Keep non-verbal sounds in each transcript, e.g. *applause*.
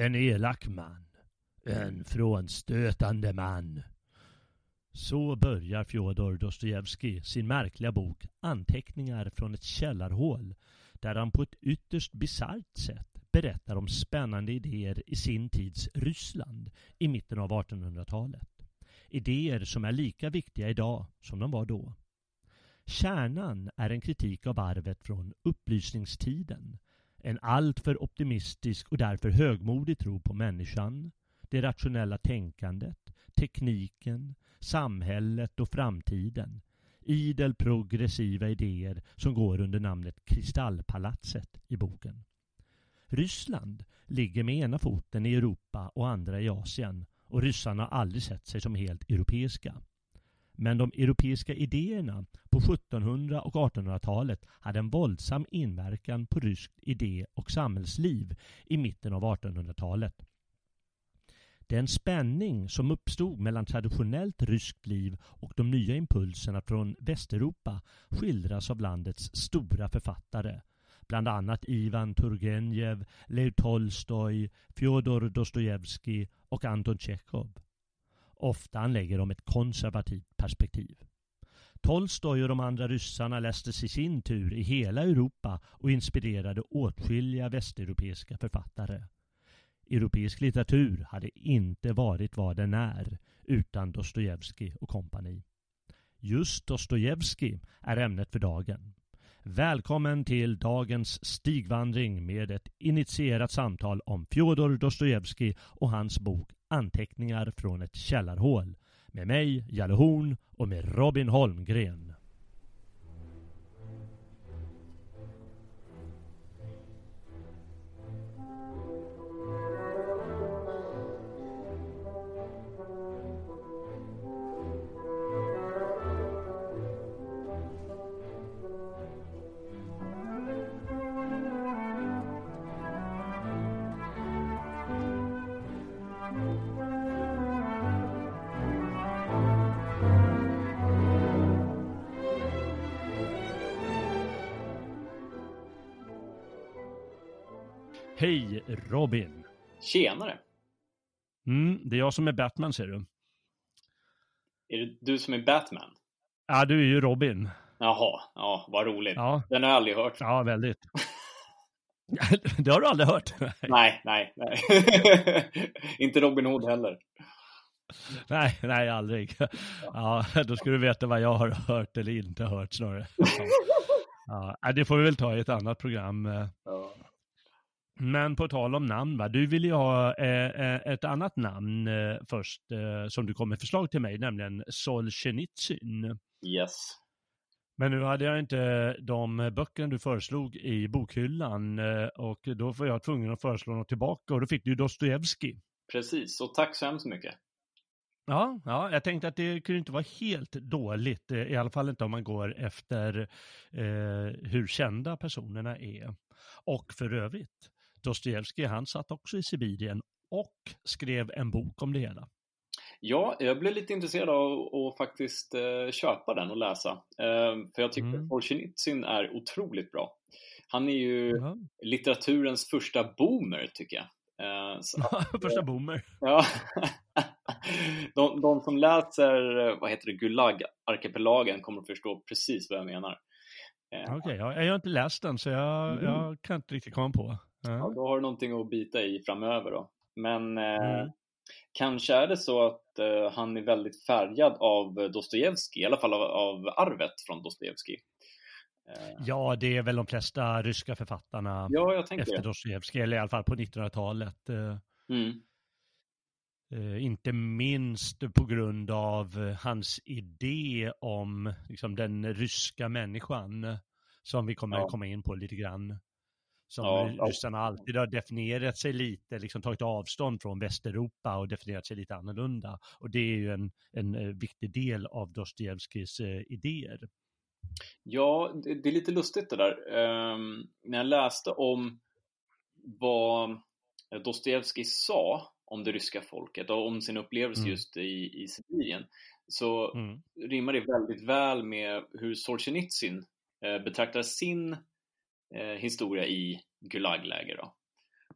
En elak man. En frånstötande man. Så börjar Fjodor Dostojevskij sin märkliga bok Anteckningar från ett källarhål där han på ett ytterst bisarrt sätt berättar om spännande idéer i sin tids Ryssland i mitten av 1800-talet. Idéer som är lika viktiga idag som de var då. Kärnan är en kritik av arvet från upplysningstiden en alltför optimistisk och därför högmodig tro på människan, det rationella tänkandet, tekniken, samhället och framtiden. Idel progressiva idéer som går under namnet Kristallpalatset i boken. Ryssland ligger med ena foten i Europa och andra i Asien och ryssarna har aldrig sett sig som helt europeiska. Men de europeiska idéerna på 1700 och 1800-talet hade en våldsam inverkan på ryskt idé och samhällsliv i mitten av 1800-talet. Den spänning som uppstod mellan traditionellt ryskt liv och de nya impulserna från Västeuropa skildras av landets stora författare. Bland annat Ivan Turgenev, Lev Tolstoj, Fjodor Dostojevskij och Anton Tjechov. Ofta anlägger de ett konservativt perspektiv. Tolstoj och de andra ryssarna lästes i sin tur i hela Europa och inspirerade åtskilliga västeuropeiska författare. Europeisk litteratur hade inte varit vad den är utan Dostojevskij och kompani. Just Dostojevskij är ämnet för dagen. Välkommen till dagens stigvandring med ett initierat samtal om Fjodor Dostojevskij och hans bok Anteckningar från ett källarhål med mig, Jalle Horn och med Robin Holmgren. Robin! Tjenare! Mm, det är jag som är Batman ser du. Är det du som är Batman? Ja, du är ju Robin. Jaha, ja, vad roligt. Ja. Den har jag aldrig hört. Ja, väldigt. *laughs* det har du aldrig hört? Nej, nej, nej. *laughs* Inte Robin Hood heller. Nej, nej, aldrig. Ja, då ska du veta vad jag har hört eller inte hört snarare. *laughs* Ja, det får vi väl ta i ett annat program. Ja. Men på tal om namn, va? du vill ju ha eh, ett annat namn eh, först eh, som du kom med förslag till mig, nämligen Solzhenitsyn. Yes. Men nu hade jag inte de böckerna du föreslog i bokhyllan eh, och då var jag tvungen att föreslå något tillbaka och då fick du Dostojevskij. Precis, och tack så hemskt mycket. Ja, ja, jag tänkte att det kunde inte vara helt dåligt, eh, i alla fall inte om man går efter eh, hur kända personerna är. Och för övrigt, Dostojevskij, han satt också i Sibirien och skrev en bok om det hela. Ja, jag blev lite intresserad av att faktiskt eh, köpa den och läsa. Eh, för jag tycker Mm. Solzhenitsyn är otroligt bra. Han är ju Ja. litteraturens första boomer, tycker jag. Eh, *laughs* Första boomer. ja. *laughs* de, de som läser, vad heter det, Gulag-arkipelagen kommer att förstå precis vad jag menar. Okej, okay, jag, jag har inte läst den så jag, mm. jag kan inte riktigt komma på. Ja. ja. då har du någonting att bita i framöver då. Men eh, mm. kanske är det så att eh, han är väldigt färgad av Dostojevskij, i alla fall av, av arvet från Dostojevskij. Eh. Ja, det är väl de flesta ryska författarna ja, efter Dostojevskij, eller i alla fall på 1900-talet. Eh. Mm. Uh, inte minst på grund av hans idé om liksom, den ryska människan som vi kommer ja. komma in på lite grann. Som ja, ryssarna alltid har definierat sig lite, liksom tagit avstånd från Västeuropa och definierat sig lite annorlunda. Och det är ju en, en uh, viktig del av Dostojevskijs idéer. Ja, det, det, är lite lustigt det där. Um, när jag läste om vad Dostojevskij sa om det ryska folket och om sin upplevelse mm. just i, i Sibirien så mm. rimmar det väldigt väl med hur Solzhenitsyn eh, betraktar sin eh, historia i Gulagläger. Då.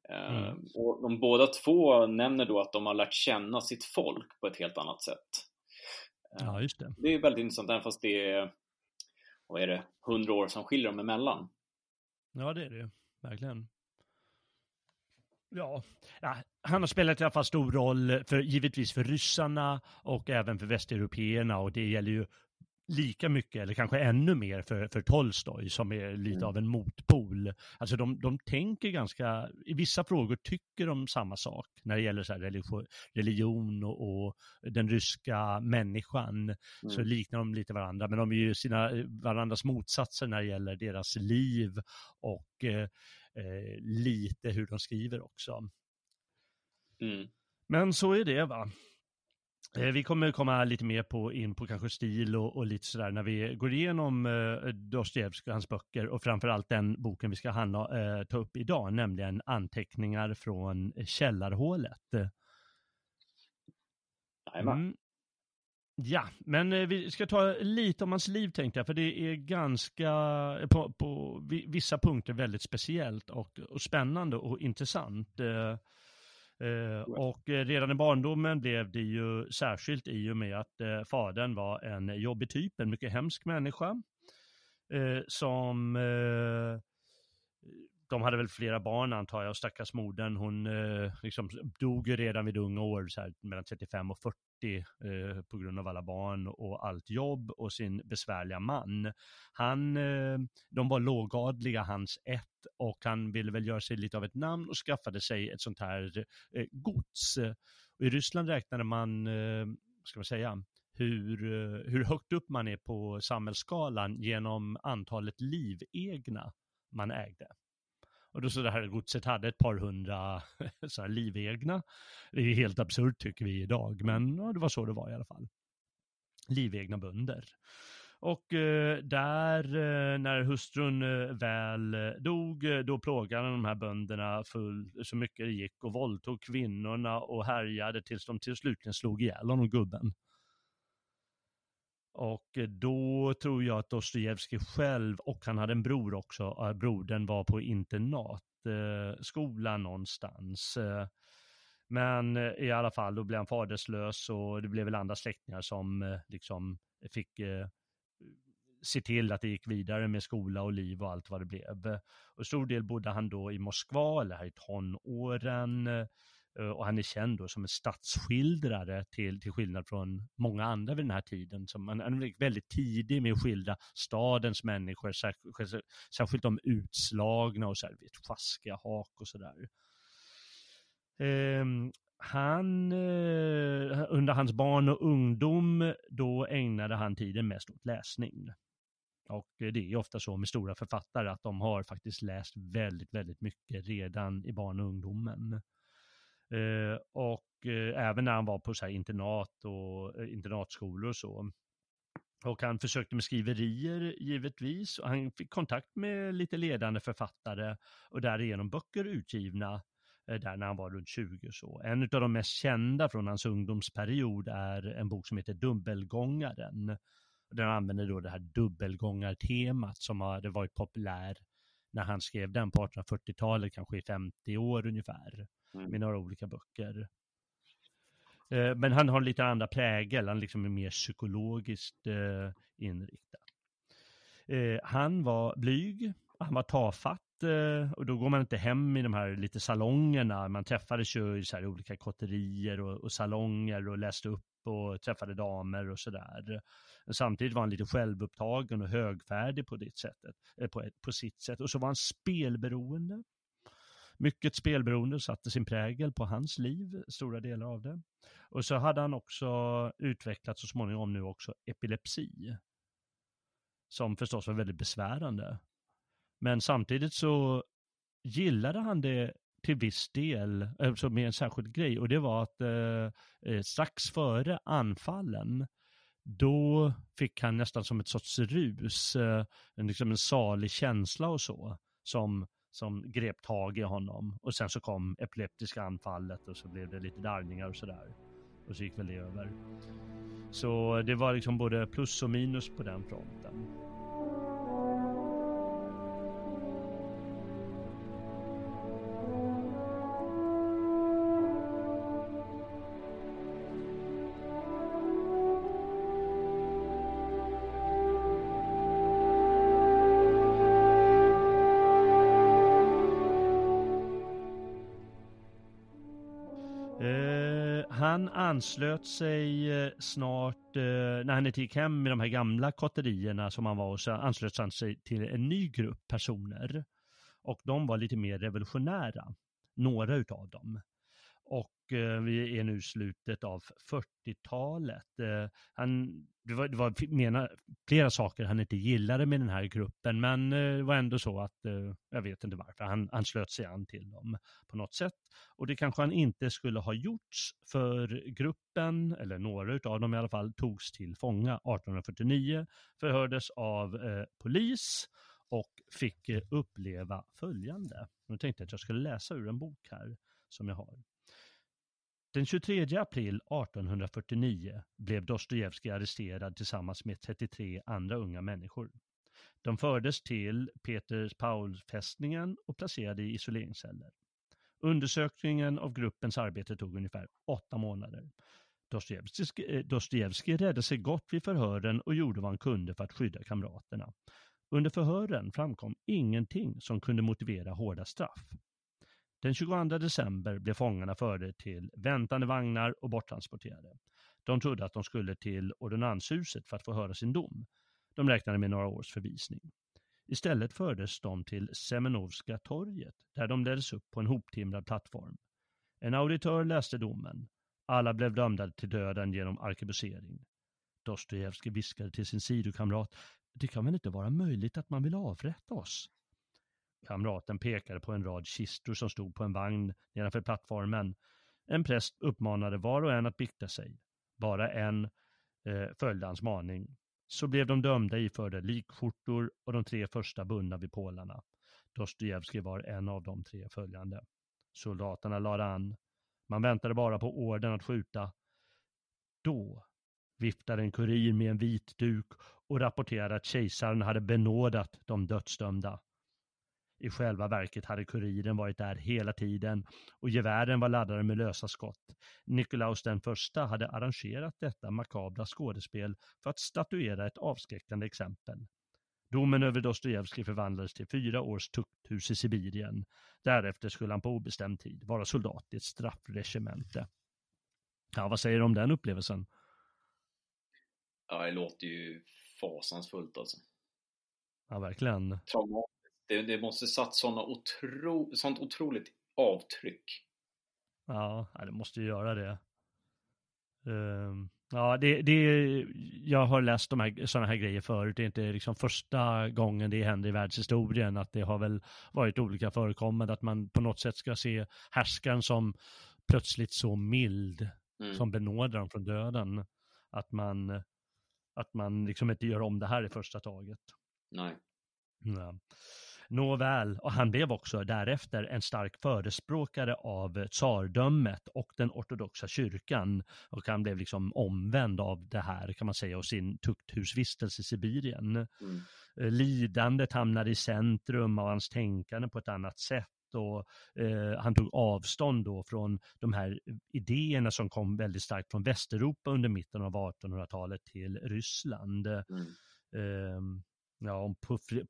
Eh, mm. och de båda två nämner då att de har lärt känna sitt folk på ett helt annat sätt. Eh, ja, just det. Det är väldigt intressant, även fast det är, vad är det, hundra år som skiljer dem emellan. Ja, det är det verkligen. Ja, ja, han har spelat i alla fall stor roll, för, givetvis för ryssarna och även för västeuropeerna och det gäller ju lika mycket, eller kanske ännu mer för, för Tolstoj som är lite mm. av en motpol. Alltså de, de tänker ganska, i vissa frågor tycker de samma sak när det gäller så religion, religion och, och, den ryska människan. Mm. Så liknar de lite varandra, men de är ju sina, varandras motsatser när det gäller deras liv och eh, eh, lite hur de skriver också. Mm. Men så är det va. Eh, vi kommer komma lite mer på, in på kanske stil och, och lite sådär när vi går igenom eh, Dostojevskij och hans böcker och framförallt den boken vi ska handla, eh, ta upp idag, nämligen anteckningar från källarhålet. Mm. Ja, men eh, vi ska ta lite om hans liv tänkte jag, för det är ganska, på, på vissa punkter väldigt speciellt och, och spännande och intressant. Eh, eh, och redan i barndomen blev det ju särskilt i och med att fadern var en jobbig typ, en mycket hemsk människa. Som de hade väl flera barn antar jag, och stackars modern, hon eh, liksom dog ju redan vid unga år, så här, mellan 35 och 40 eh, på grund av alla barn och allt jobb och sin besvärliga man. Han, eh, de var lågadliga, hans ett, och han ville väl göra sig lite av ett namn och skaffade sig ett sånt här eh, gods. Och I Ryssland räknade man, eh, ska man säga, hur, eh, hur högt upp man är på samhällsskalan genom antalet livegna man ägde. Och då så det här godset hade ett par hundra *laughs* så här, livegna. Det är helt absurt tycker vi idag, men ja, det var så det var i alla fall. Livegna bönder. Och eh, där, eh, när hustrun eh, väl dog, då plågade de här bönderna full, så mycket det gick och våldtog kvinnorna och härjade tills de till slutligen slog ihjäl honom, gubben. Och eh, då tror jag att Dostojevskij själv, och han hade en bror också, eh, brodern var på internatskola eh, någonstans. Men i alla fall, då blev han faderslös och det blev väl andra släktingar som liksom fick se till att det gick vidare med skola och liv och allt vad det blev. Och stor del bodde han då i Moskva eller här i tonåren Eh, och han är känd då som en stadsskildrare till, till skillnad från många andra vid den här tiden. Som han, han är väldigt tidig med att skildra stadens människor, särskilt, särskilt de utslagna och så här, vet, sjaskiga hak och sådär. Eh, han, eh, under hans barn och ungdom, då ägnade han tiden mest åt läsning. Och det är ofta så med stora författare att de har faktiskt läst väldigt, väldigt mycket redan i barn och ungdomen. Eh, och eh, även när han var på så här internat och eh, internatskolor och så. Och han försökte med skriverier givetvis och han fick kontakt med lite ledande författare och därigenom böcker utgivna eh, där när han var runt 20 så. En av de mest kända från hans ungdomsperiod är en bok som heter Dubbelgångaren. Den använder då det här dubbelgångartemat som hade varit populär när han skrev den på 1840-talet, kanske i 50 år ungefär, mm. med några olika böcker. Eh, men han har lite andra prägel, han liksom är mer psykologiskt eh, inriktad. Eh, han var blyg, han var tafatt eh, och då går man inte hem i de här lite salongerna. Man träffades ju i så här olika kotterier och, och salonger och läste upp och träffade damer och sådär. Samtidigt var han lite självupptagen och högfärdig på, ditt sättet, eh, på, på sitt sätt. Och så var han spelberoende. Mycket spelberoende satte sin prägel på hans liv, stora delar av det. Och så hade han också utvecklat så småningom nu också epilepsi. Som förstås var väldigt besvärande. Men samtidigt så gillade han det till viss del, eh, alltså med en särskild grej, och det var att eh, eh, strax före anfallen, då fick han nästan som ett sorts rus, eh, en, liksom en salig känsla och så, som, som grep tag i honom. Och sen så kom epileptiska anfallet och så blev det lite darrningar och sådär. Och så gick väl det över. Så det var liksom både plus och minus på den fronten. Han anslöt sig eh, snart, eh, när han inte gick hem med de här gamla kotterierna som han var hos, anslöt han sig till en ny grupp personer. Och de var lite mer revolutionära, några utav dem. Och eh, vi är nu i slutet av 40-talet. Han, det var, det var mena, flera saker han inte gillade med den här gruppen, men eh, det var ändå så att, eh, jag vet inte varför, han, han slöt sig an till dem på något sätt. Och det kanske han inte skulle ha gjorts, för gruppen, eller några av dem i alla fall, togs till fånga 1849, förhördes av eh, polis och fick eh, uppleva följande. Nu tänkte jag att jag skulle läsa ur en bok här som jag har. Den 23 april 1849 blev Dostojevskij arresterad tillsammans med 33 andra unga människor. De fördes till Peters Paul-fästningen och placerade i isoleringsceller. Undersökningen av gruppens arbete tog ungefär åtta månader. Eh, Dostojevskij räddade sig gott vid förhören och gjorde vad han kunde för att skydda kamraterna. Under förhören framkom ingenting som kunde motivera hårda straff. Den 22 december blev fångarna förde till väntande vagnar och borttransporterade. De trodde att de skulle till ordonnanshuset för att få höra sin dom. De räknade med några års förvisning. Istället fördes de till Semenovska torget där de leddes upp på en hoptimrad plattform. En auditör läste domen. Alla blev dömda till döden genom arkebusering. Dostojevskij viskade till sin sidokamrat. Det kan väl inte vara möjligt att man vill avrätta oss? Kamraten pekade på en rad kistor som stod på en vagn nedanför plattformen. En präst uppmanade var och en att bikta sig. Bara en eh, följde hans maning. Så blev de dömda iförda likskjortor och de tre första bundna vid pålarna. Dostojevskij var en av de tre följande. Soldaterna lade an. Man väntade bara på orden att skjuta. Då viftade en kurir med en vit duk och rapporterade att kejsaren hade benådat de dödsdömda. I själva verket hade kuriren varit där hela tiden och gevären var laddade med lösa skott. Nikolaus den första hade arrangerat detta makabra skådespel för att statuera ett avskräckande exempel. Domen över Dostojevskij förvandlades till fyra års tukthus i Sibirien. Därefter skulle han på obestämd tid vara soldat i ett straffregemente. Ja, vad säger du om den upplevelsen? Ja, det låter ju fasansfullt alltså. Ja, verkligen. Traumatiskt det, det måste satt såna otro, sånt otroligt avtryck. Ja, det måste ju göra det. Um, ja, det, det, jag har läst de här, sådana här grejer förut. Det är inte liksom första gången det händer i världshistorien. Att det har väl varit olika förekommande. Att man på något sätt ska se härskaren som plötsligt så mild. Mm. Som benådar dem från döden. Att man, att man liksom inte gör om det här i första taget. Nej. Ja. Nåväl, och han blev också därefter en stark förespråkare av tsardömet och den ortodoxa kyrkan. Och han blev liksom omvänd av det här kan man säga och sin tukthusvistelse i Sibirien. Mm. Lidandet hamnade i centrum av hans tänkande på ett annat sätt och eh, han tog avstånd då från de här idéerna som kom väldigt starkt från Västeuropa under mitten av 1800-talet till Ryssland. Mm. Eh, ja, om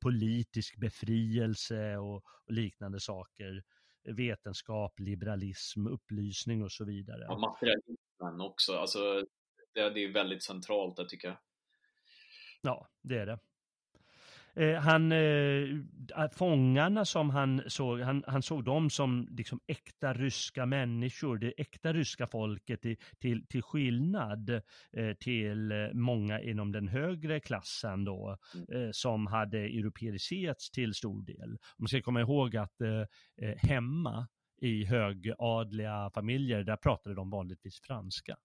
politisk befrielse och, och, liknande saker. Vetenskap, liberalism, upplysning och så vidare. Ja, materialismen också, alltså det, det är väldigt centralt det tycker jag. Ja, det är det. Eh, han, eh, fångarna som han såg, han, han såg dem som liksom äkta ryska människor, det äkta ryska folket till, till, till skillnad eh, till många inom den högre klassen då, mm. eh, som hade europeiserats till stor del. Man ska komma ihåg att eh, eh, hemma i högadliga familjer, där pratade de vanligtvis franska.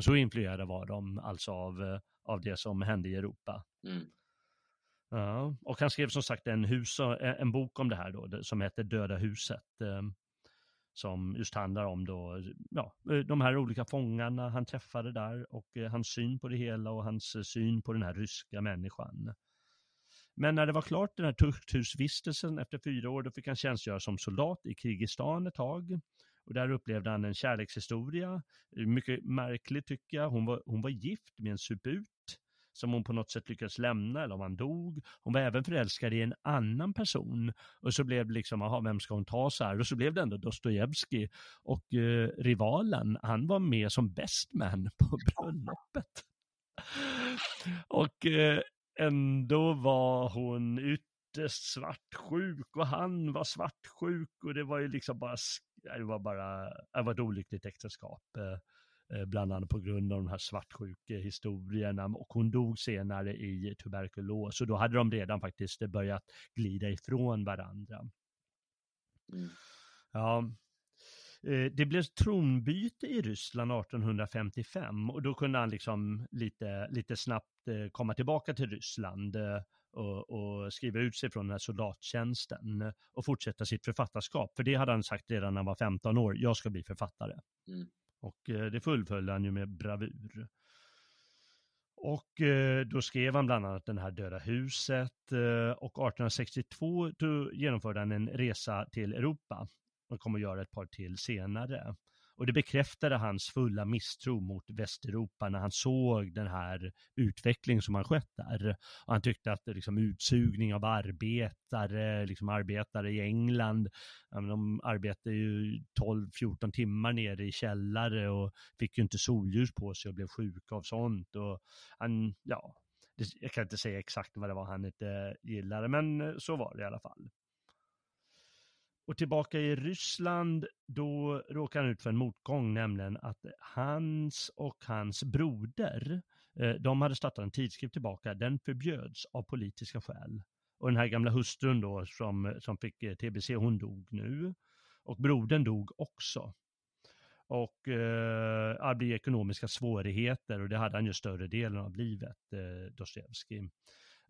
Så influerade var de alltså av, av det som hände i Europa. Mm. Ja, och han skrev som sagt en, hus, en bok om det här då, som heter Döda huset. Ehm, som just handlar om då, ja, de här olika fångarna han träffade där och eh, hans syn på det hela och hans syn på den här ryska människan. Men när det var klart den här tukthusvistelsen efter fyra år, då fick han tjänstgöra som soldat i Krigistan ett tag. Och där upplevde han en kärlekshistoria, mycket märkligt tycker jag. Hon var, hon var gift med en suput som hon på något sätt lyckades lämna eller om han dog. Hon var även förälskad i en annan person och så blev det liksom, aha, vem ska hon ta så här? Och så blev det ändå Dostojevskij och eh, rivalen, han var med som best man på *laughs* bröllopet. och eh, ändå var hon ytterst svartsjuk och han var svartsjuk och det var ju liksom bara, det var bara, det var ett olyckligt äktenskap. Eh. Eh, bland annat på grund av de här svartsjukehistorierna och hon dog senare i tuberkulos och då hade de redan faktiskt börjat glida ifrån varandra. Mm. Ja, eh, det blev tronbyte i Ryssland 1855 och då kunde han liksom lite, lite snabbt eh, komma tillbaka till Ryssland och, och, skriva ut sig från den här soldattjänsten och fortsätta sitt författarskap. För det hade han sagt redan när han var 15 år, jag ska bli författare. Mm. Och eh, det fullföljde han ju med bravur. Och eh, då skrev han bland annat den här Döda huset eh, och 1862 genomförde han en resa till Europa och kommer att göra ett par till senare. Och det bekräftade hans fulla misstro mot Västeuropa när han såg den här utvecklingen som har skett där. Och han tyckte att liksom, utsugning av arbetare, liksom arbetare i England, de arbetade ju 12-14 timmar nere i källare och fick ju inte solljus på sig och blev sjuka av sånt. Och han, ja, jag kan inte säga exakt vad det var han inte gillade, men så var det i alla fall. Och tillbaka i Ryssland, då råkar han ut för en motgång, nämligen att hans och hans broder, eh, de hade startat en tidskrift tillbaka, den förbjöds av politiska skäl. Och den här gamla hustrun då som, som fick eh, tbc, hon dog nu. Och brodern dog också. Och eh, det blir ekonomiska svårigheter och det hade han ju större delen av livet, eh, Dostojevskij.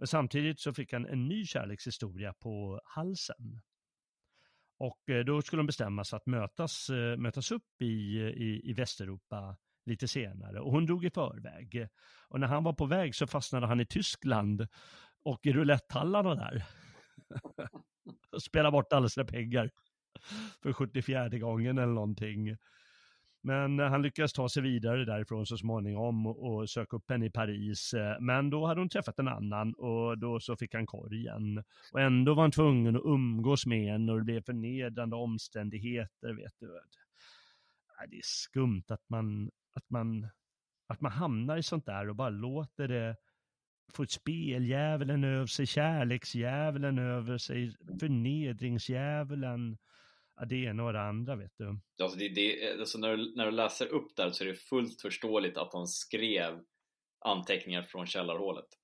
Samtidigt så fick han en ny kärlekshistoria på halsen. Och eh, då skulle de bestämma sig att mötas, eh, mötas upp i, eh, i, i Västeuropa lite senare och hon drog i förväg. Och när han var på väg så fastnade han i Tyskland och i roulettehallarna där. *laughs* och spelade bort alla sina pengar för 74 gången eller någonting. Men eh, han lyckades ta sig vidare därifrån så småningom och, söka upp henne i Paris. Eh, men då hade hon träffat en annan och då så fick han korgen. Och ändå var han tvungen att umgås med henne och det blev förnedrande omständigheter, vet du. Äh, det är skumt att man, att man, att man hamnar i sånt där och bara låter det få speldjävulen över sig, kärleksdjävulen över sig, förnedringsdjävulen ja, det ena och det andra vet du. Alltså, det, det, alltså när, du, när du läser upp där så är det fullt förståeligt att han skrev anteckningar från källarhålet. *laughs*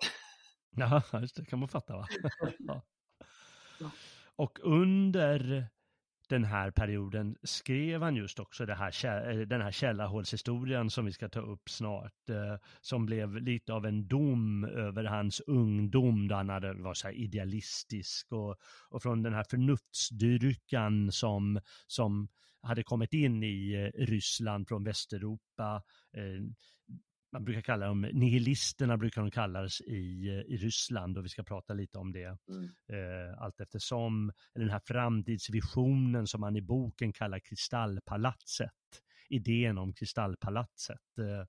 Ja, just det kan man fatta va? *laughs* ja. Och under den här perioden skrev han just också det här, eh, den här källarhålshistorien som vi ska ta upp snart, eh, som blev lite av en dom över hans ungdom, då han hade var så här idealistisk och, och från den här förnuftsdyrkan som, som hade kommit in i eh, Ryssland från Västeuropa eh, man brukar kalla dem, nihilisterna brukar de kallas i, i Ryssland och vi ska prata lite om det Mm. eh, allt eftersom. Den här framtidsvisionen som man i boken kallar kristallpalatset, idén om kristallpalatset. Eh,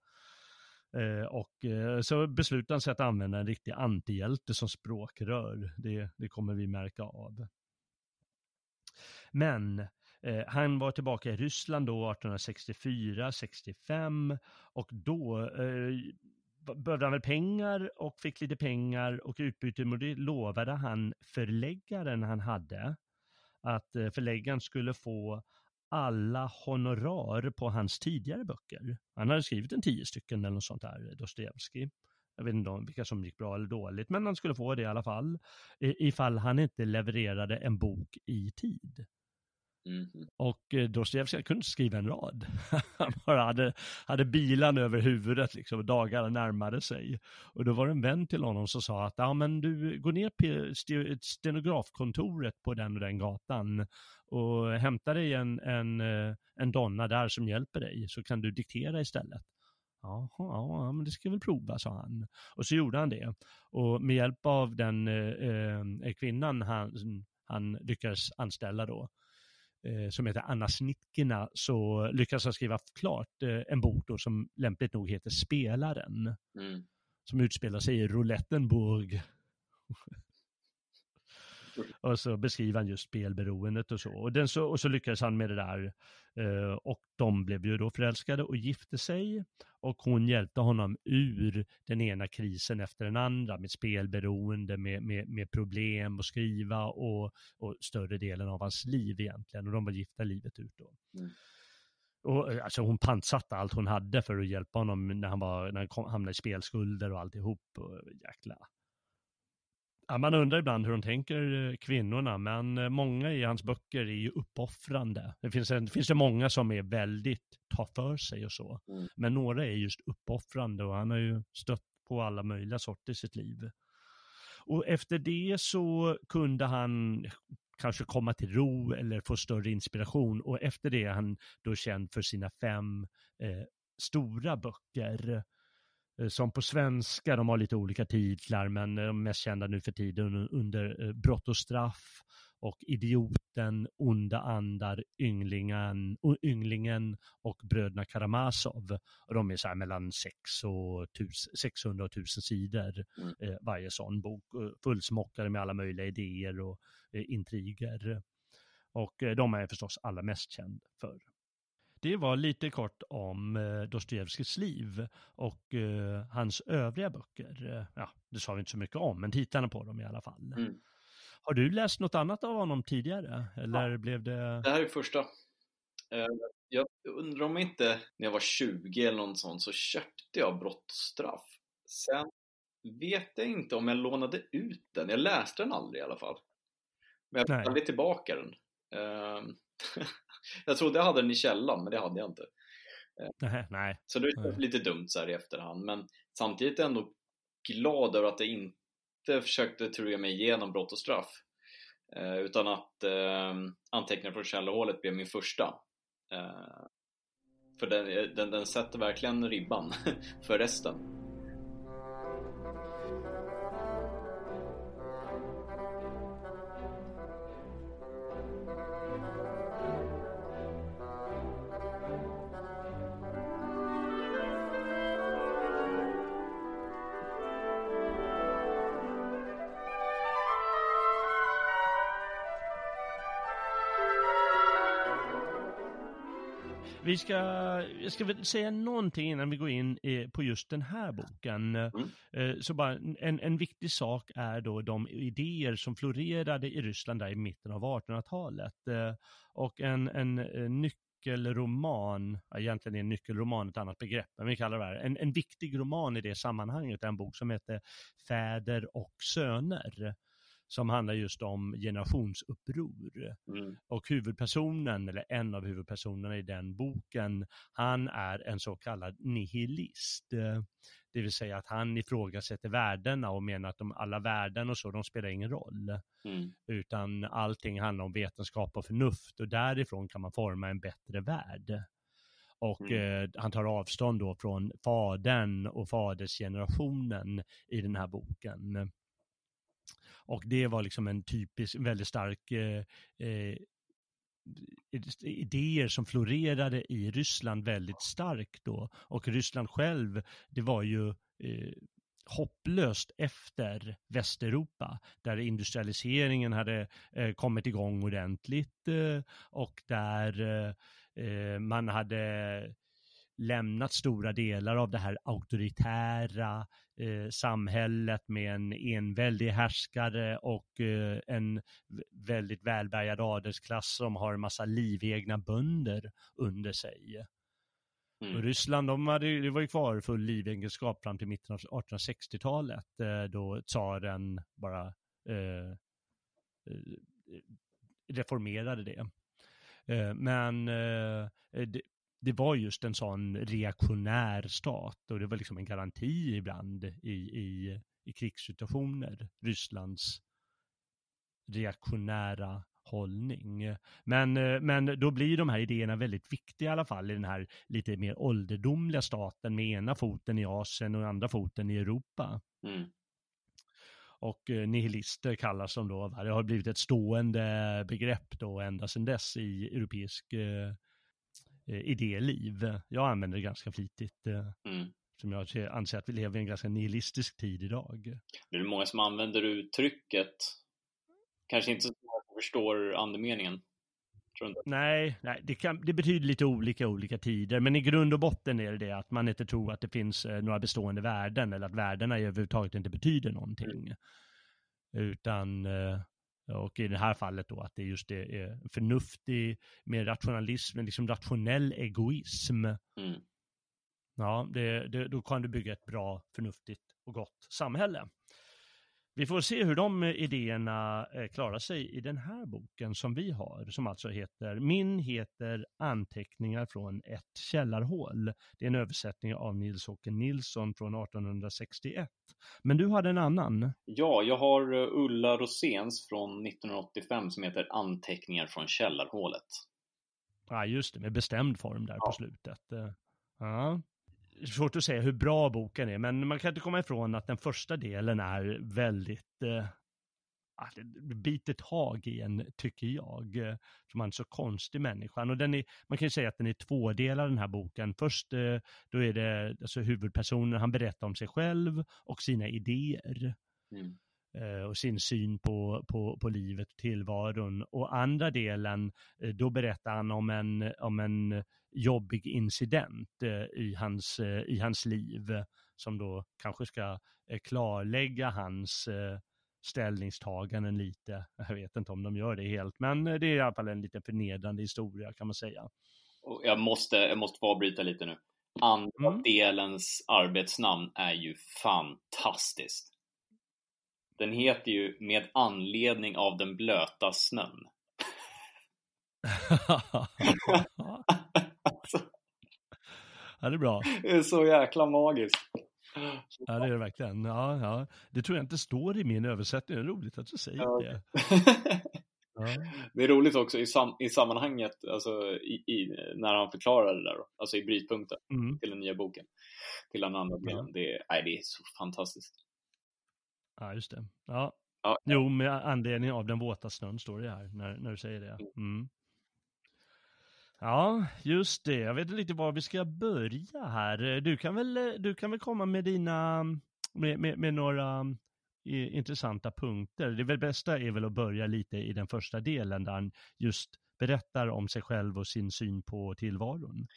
eh, och eh, så beslutar han sig att använda en riktig antihjälte som språkrör. Det, det kommer vi märka av. Men eh, han var tillbaka i Ryssland då 1864-65 och då eh, behövde han väl pengar och fick lite pengar och utbyte mot det lovade han förläggaren han hade att eh, förläggaren skulle få alla honorar på hans tidigare böcker. Han hade skrivit en tio stycken eller något sånt där, eh, Dostojevskij. Jag vet inte om vilka som gick bra eller dåligt, men han skulle få det i alla fall. Ifall han inte levererade en bok i tid. Mhm. Och eh, Dostojevskij kunde inte skriva en rad. *laughs* Han bara hade, hade bilan över huvudet liksom, och dagarna närmade sig. Och då var det en vän till honom som sa att ja men du går ner till stenografkontoret på den och den gatan och hämtar dig en, en, eh, en donna där som hjälper dig så kan du diktera istället. Jaha, ja, men det ska jag väl prova, sa han. Och så gjorde han det. Och med hjälp av den eh, eh, kvinnan han, han lyckades anställa då, eh, som heter Anna Snitkina, så lyckas han skriva klart eh, en bok då som lämpligt nog heter Spelaren, Mm. som utspelar sig i Roulettenburg. *laughs* och så beskriver han just spelberoendet och så. Och, den så. och så lyckades han med det där. Eh, och de blev ju då förälskade och gifte sig. Och hon hjälpte honom ur den ena krisen efter den andra med spelberoende, med, med, med problem att skriva och, och större delen av hans liv egentligen. Och de var gifta livet ut då. Mm. Och, eh, alltså hon pantsatte allt hon hade för att hjälpa honom när han, var, när han kom, hamnade i spelskulder och alltihop. Och, jäkla. Ja, man undrar ibland hur de tänker eh, kvinnorna, men eh, många i hans böcker är ju uppoffrande. Det finns, en, det finns det många som är väldigt, tar för sig och så. Mm. Men några är just uppoffrande och han har ju stött på alla möjliga sorter i sitt liv. Och efter det så kunde han kanske komma till ro eller få större inspiration och efter det är han då känd för sina fem eh, stora böcker som på svenska, de har lite olika titlar men eh, de mest kända nu för tiden under, eh, Brott och straff och Idioten, Onda andar, Ynglingen, Ynglingen och Bröderna Karamazov. Och de är så här mellan 6 och 1000 600 och 1000 sidor Mm. eh, varje sån bok. eh, Fullsmockade med alla möjliga idéer och eh, intriger. Och eh, de är förstås allra mest känd för. Det var lite kort om eh, Dostojevskijs liv och eh, hans övriga böcker. Eh, ja, det sa vi inte så mycket om, men titlarna på dem i alla fall. Mm. Har du läst något annat av honom tidigare? Eller blev det... Det här är första. Jag undrar om inte när jag var 20 eller något sånt så köpte jag Brott och straff. Sen vet jag inte om jag lånade ut den. Jag läste den aldrig i alla fall. Men jag aldrig tillbaka den. *laughs* Jag trodde jag hade den i källan, men det hade jag inte. Nej, nej. Så det är lite dumt så här i efterhand. Men samtidigt ändå glad över att jag inte försökte trua mig igenom Brott och straff. Eh, utan att eh, Anteckningar från källarhålet blev min första. Eh, för den, den, den sätter verkligen ribban *laughs* för resten. Vi ska, jag ska väl säga någonting innan vi går in eh, på just den här boken. Eh, Så bara en, en viktig sak är då de idéer som florerade i Ryssland där i mitten av 1800-talet. Eh, Och en, en nyckelroman, egentligen är nyckelroman ett annat begrepp, men vi kallar det här, en, en viktig roman i det sammanhanget är en bok som heter Fäder och söner, som handlar just om generationsuppror. Mm. Och huvudpersonen, eller en av huvudpersonerna i den boken, han är en så kallad nihilist. Det vill säga att han ifrågasätter värdena och menar att de, alla värden och så, de spelar ingen roll. Mm. Utan allting handlar om vetenskap och förnuft och därifrån kan man forma en bättre värld. och Mm. eh, han tar avstånd då från fadern och fadersgenerationen i den här boken. Och det var liksom en typisk, väldigt stark eh, eh idéer som florerade i Ryssland väldigt starkt då. Och Ryssland själv, det var ju eh, hopplöst efter Västeuropa, där industrialiseringen hade eh, kommit igång ordentligt eh, och där eh, eh, man hade lämnat stora delar av det här auktoritära eh, samhället med en enväldig härskare och eh, en väldigt välbärgad adelsklass som har en massa livegna bönder under sig. Mm. Ryssland, de hade, det var ju kvar full livegenskap fram till mitten av 1860-talet eh, då tsaren bara eh, eh, reformerade det. Eh, men det, var just en sån reaktionär stat och det var liksom en garanti ibland i, i, i krigssituationer, Rysslands reaktionära hållning. Men, eh, men då blir de här idéerna väldigt viktiga i alla fall i den här lite mer ålderdomliga staten med ena foten i Asien och andra foten i Europa. Mm. Och eh, nihilister kallas de då, det har blivit ett stående begrepp då ända sedan dess i europeisk eh, idéliv. Jag använder det ganska flitigt, eh, Mm. som jag ser- anser att vi lever i en ganska nihilistisk tid idag. Det är många som använder uttrycket. Kanske inte så många som förstår andemeningen. Nej, nej det, kan, det betyder lite olika olika tider, men i grund och botten är det det att man inte tror att det finns eh, några bestående värden eller att värdena överhuvudtaget inte betyder någonting. Utan, eh, och i det här fallet då att det just det är förnuftig, med rationalism, liksom rationell egoism. Mm. Ja, det, det, då kan du bygga ett bra, förnuftigt och gott samhälle. Vi får se hur de idéerna eh, klarar sig i den här boken som vi har, som alltså heter, min heter Anteckningar från ett källarhål. Det är en översättning av Nils-Åke Nilsson från 1861. Men du hade en annan. Ja, jag har eh, Ulla Roséns från 1985 som heter Anteckningar från källarhålet. Ja, just det, med bestämd form där på Ja. slutet. Eh, Ja. Svårt att säga hur bra boken är, men man kan inte komma ifrån att den första delen är väldigt, eh, ah, biter tag i en, tycker jag, eh, som en så konstig människa. Och den är, man kan ju säga att den är tvådelad den här boken. Först eh, då är det alltså huvudpersonen, han berättar om sig själv och sina idéer Mm. eh, och sin syn på, på, på livet och tillvaron. Och andra delen, då berättar han om en, om en jobbig incident eh, i, hans, eh, i hans liv som då kanske ska eh, klarlägga hans ställningstaganden lite. *laughs* Jag vet inte om de gör det helt, men det är i alla fall en lite förnedrande historia kan man säga. Jag måste, jag måste få avbryta lite nu. Andra Mm. delens arbetsnamn är ju fantastiskt. Den heter ju Med anledning av den blöta snön. *laughs* *laughs* Ja, det är bra. *laughs* det är så jäkla magiskt. Ja, det är det verkligen. Ja, ja. Det tror jag inte står i min översättning. Det är roligt att du säger Ja. det. Ja. *laughs* Det är roligt också i, sam i sammanhanget, alltså i, i, när han förklarar det där, då, alltså i brytpunkten Mm. till den nya boken, till den andra delen. Det, är- nej, det är så fantastiskt. Ja, just det. Ja. Ja. Jo, med anledning av den våta snön står det här när, när du säger det. Mm. Ja, just det. Jag vet inte riktigt var vi ska börja här. Du kan väl, du kan väl komma med dina, med, med, med några eh, intressanta punkter. Det väl bästa är väl att börja lite i den första delen där han just berättar om sig själv och sin syn på tillvaron.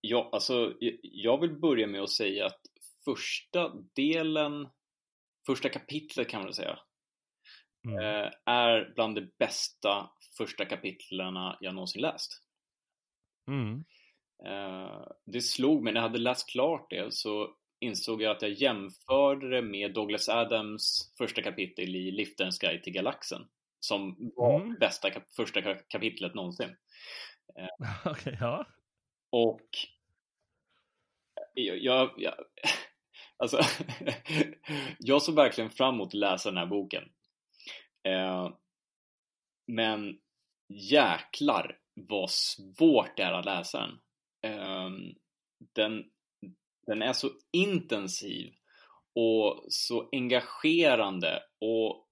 Ja, alltså jag- jag vill börja med att säga att första delen, första kapitlet kan man väl säga, Mm. eh, är bland de bästa första kapitlerna jag någonsin läst. Mm. Eh, det slog mig, när jag hade läst klart det så insåg jag att jag jämförde det med Douglas Adams första kapitel i Liftarens guide till galaxen. Som var Mm. bästa kap- första ka- kapitlet någonsin. *laughs* Okej, ja. Och jag, jag, jag *laughs* alltså, *laughs* jag såg verkligen fram emot att läsa den här boken. Eh, men jäklar vad svårt det är att läsa den. um, den, den är så intensiv och så engagerande och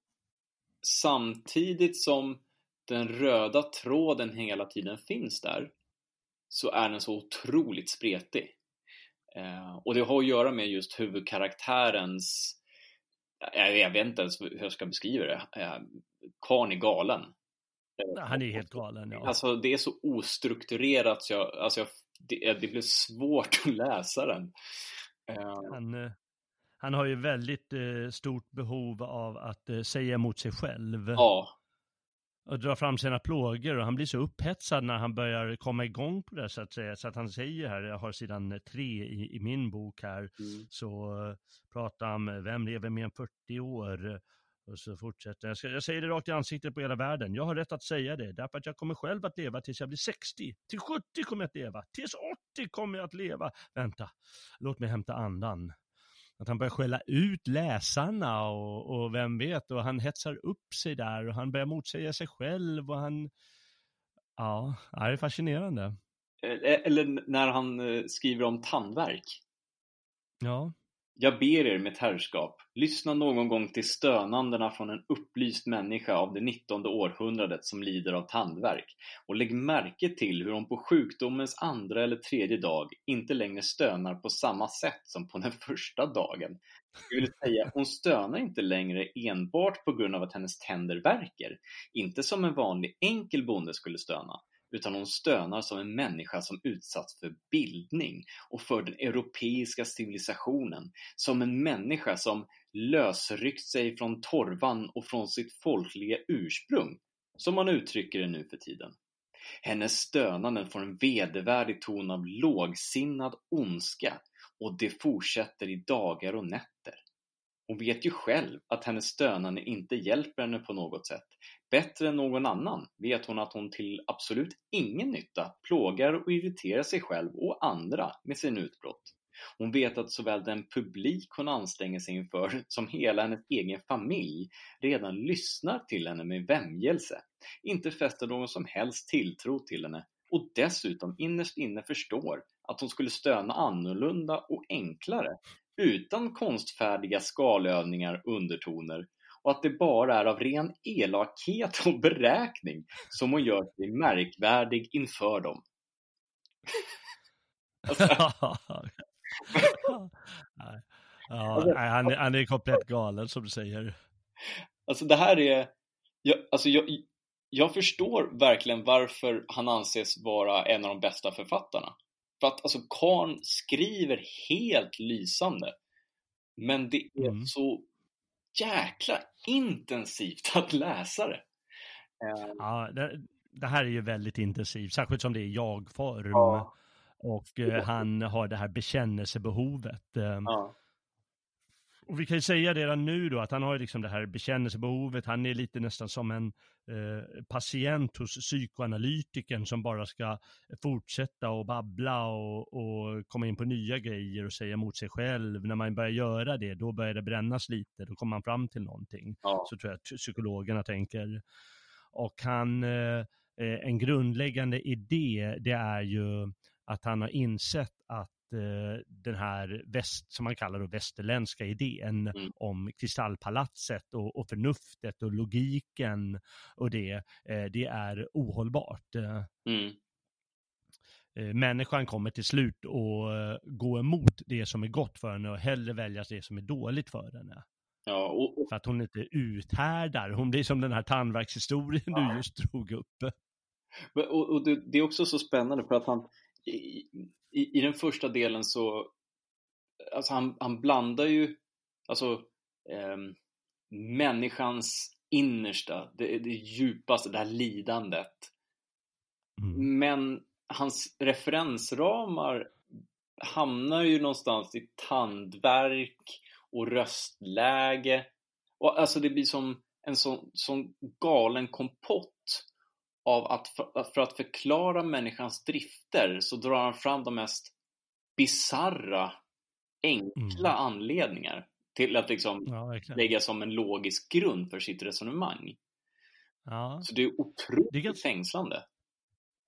samtidigt som den röda tråden hela tiden finns där så är den så otroligt spretig. Uh, och det har att göra med just huvudkaraktärens jag, vet inte ens hur jag ska beskriva det. Uh, Karn är galen. Han är helt galen, ja. Alltså det är så ostrukturerat så jag, alltså jag, det, det blir svårt att läsa den. Han, eh, han har ju väldigt eh, stort behov av att eh, säga emot sig själv. Ja. Och dra fram sina plågor och han blir så upphetsad när han börjar komma igång på det så att säga. Så att han säger här, jag har sidan tre i, i min bok här, Mm. så pratar han om vem lever mer än 40 år? Och så fortsätter jag. Ska, jag säger det rakt i ansiktet på hela världen. Jag har rätt att säga det, därför att jag kommer själv att leva tills jag blir 60. Till 70 kommer jag att leva. Tills 80 kommer jag att leva. Vänta, låt mig hämta andan. Att han börjar skälla ut läsarna och, och vem vet, och han hetsar upp sig där och han börjar motsäga sig själv och han... Ja, det är fascinerande. Eh, Eller när han eh, skriver om tandvärk. Ja. Jag ber er mitt herrskap, lyssna någon gång till stönandena från en upplyst människa av det 19 århundradet som lider av tandvärk och lägg märke till hur hon på sjukdomens andra eller tredje dag inte längre stönar på samma sätt som på den *laughs* första dagen. Det vill säga, hon stönar inte längre enbart på grund av att hennes tänder värker, inte som en vanlig enkel bonde skulle stöna, utan hon stönar som en människa som utsatts för bildning och för den europeiska civilisationen, som en människa som lösryckt sig från torvan och från sitt folkliga ursprung, som man uttrycker det nu för tiden. Hennes stönanden får en vedervärdig ton av lågsinnad ondska och det fortsätter i dagar och nätter. Hon vet ju själv att hennes stönande inte hjälper henne på något sätt. Bättre än någon annan vet hon att hon till absolut ingen nytta plågar och irriterar sig själv och andra med sin utbrott. Hon vet att såväl den publik hon anstränger sig inför som hela hennes egen familj redan lyssnar till henne med vämjelse, inte fäster någon som helst tilltro till henne och dessutom innerst inne förstår att hon skulle stöna annorlunda och enklare utan konstfärdiga skalövningar och undertoner och att det bara är av ren elakhet och beräkning som hon gör sig märkvärdig inför dem. Alltså, *laughs* ja, han, är- han är komplett galen som du säger. alltså det här är, jag, alltså jag, jag förstår verkligen varför han anses vara en av de bästa författarna. För att alltså Karn skriver helt lysande. Men det är Mm. så jäkla intensivt *laughs* att läsa det. Eh, Ja, det, det här är ju väldigt intensivt, särskilt som det är jag-form. Ja. Och eh, han har det här bekännelsebehovet. Eh, ja. Och vi kan ju säga redan nu då att han har ju liksom det här bekännelsebehovet. Han är lite nästan som en eh, patient hos psykoanalytikern som bara ska fortsätta och babbla och, och komma in på nya grejer och säga emot sig själv. När man börjar göra det, då börjar det brännas lite. Då kommer man fram till någonting. Ja. Så tror jag att psykologerna tänker. Och han, eh, eh, en grundläggande idé, det är ju att han har insett att den här väst, som man kallar det västerländska idén Mm. om kristallpalatset och, och förnuftet och logiken och det, eh, det är ohållbart. Eh, Mm. eh, människan kommer till slut att eh, gå emot det som är gott för henne och hellre välja det som är dåligt för henne. ja och, För att hon inte uthärdar. Hon blir som den här tandvärkshistorien du just drog upp. och, och det, det är också så spännande för att han i, i, den första delen så alltså han, han blandar ju alltså ehm, människans innersta, det, det djupaste, det här lidandet Mm. Men hans referensramar hamnar ju någonstans i tandvärk och röstläge. Och alltså det blir som en sån, sån galen kompott av att för, för att förklara människans drifter så drar han fram de mest bizarra, enkla anledningar till att liksom Ja, lägga som en logisk grund för sitt resonemang. Ja, Så det är otroligt Det är ganska- fängslande.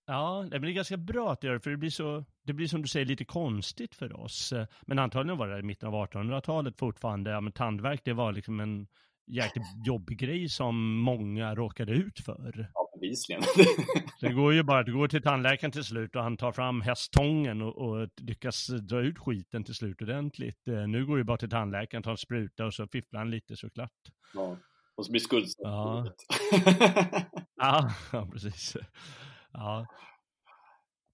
ja det blir ganska bra att göra för det blir så, det blir som du säger lite konstigt för oss. Men antagligen var det i mitten av 1800-talet fortfarande, ja, men tandvärk det var liksom en jäkligt jobbig grej som många råkade ut för. Bevisligen. *laughs* det går ju bara att gå till tandläkaren till slut och han tar fram hästtången och, och lyckas dra ut skiten till slut ordentligt. Eh, nu går ju bara till tandläkaren, tar en spruta och så fifflar han lite såklart. Ja, och så blir skuldsatt. Ja, *laughs* *laughs* ja, precis. Ja.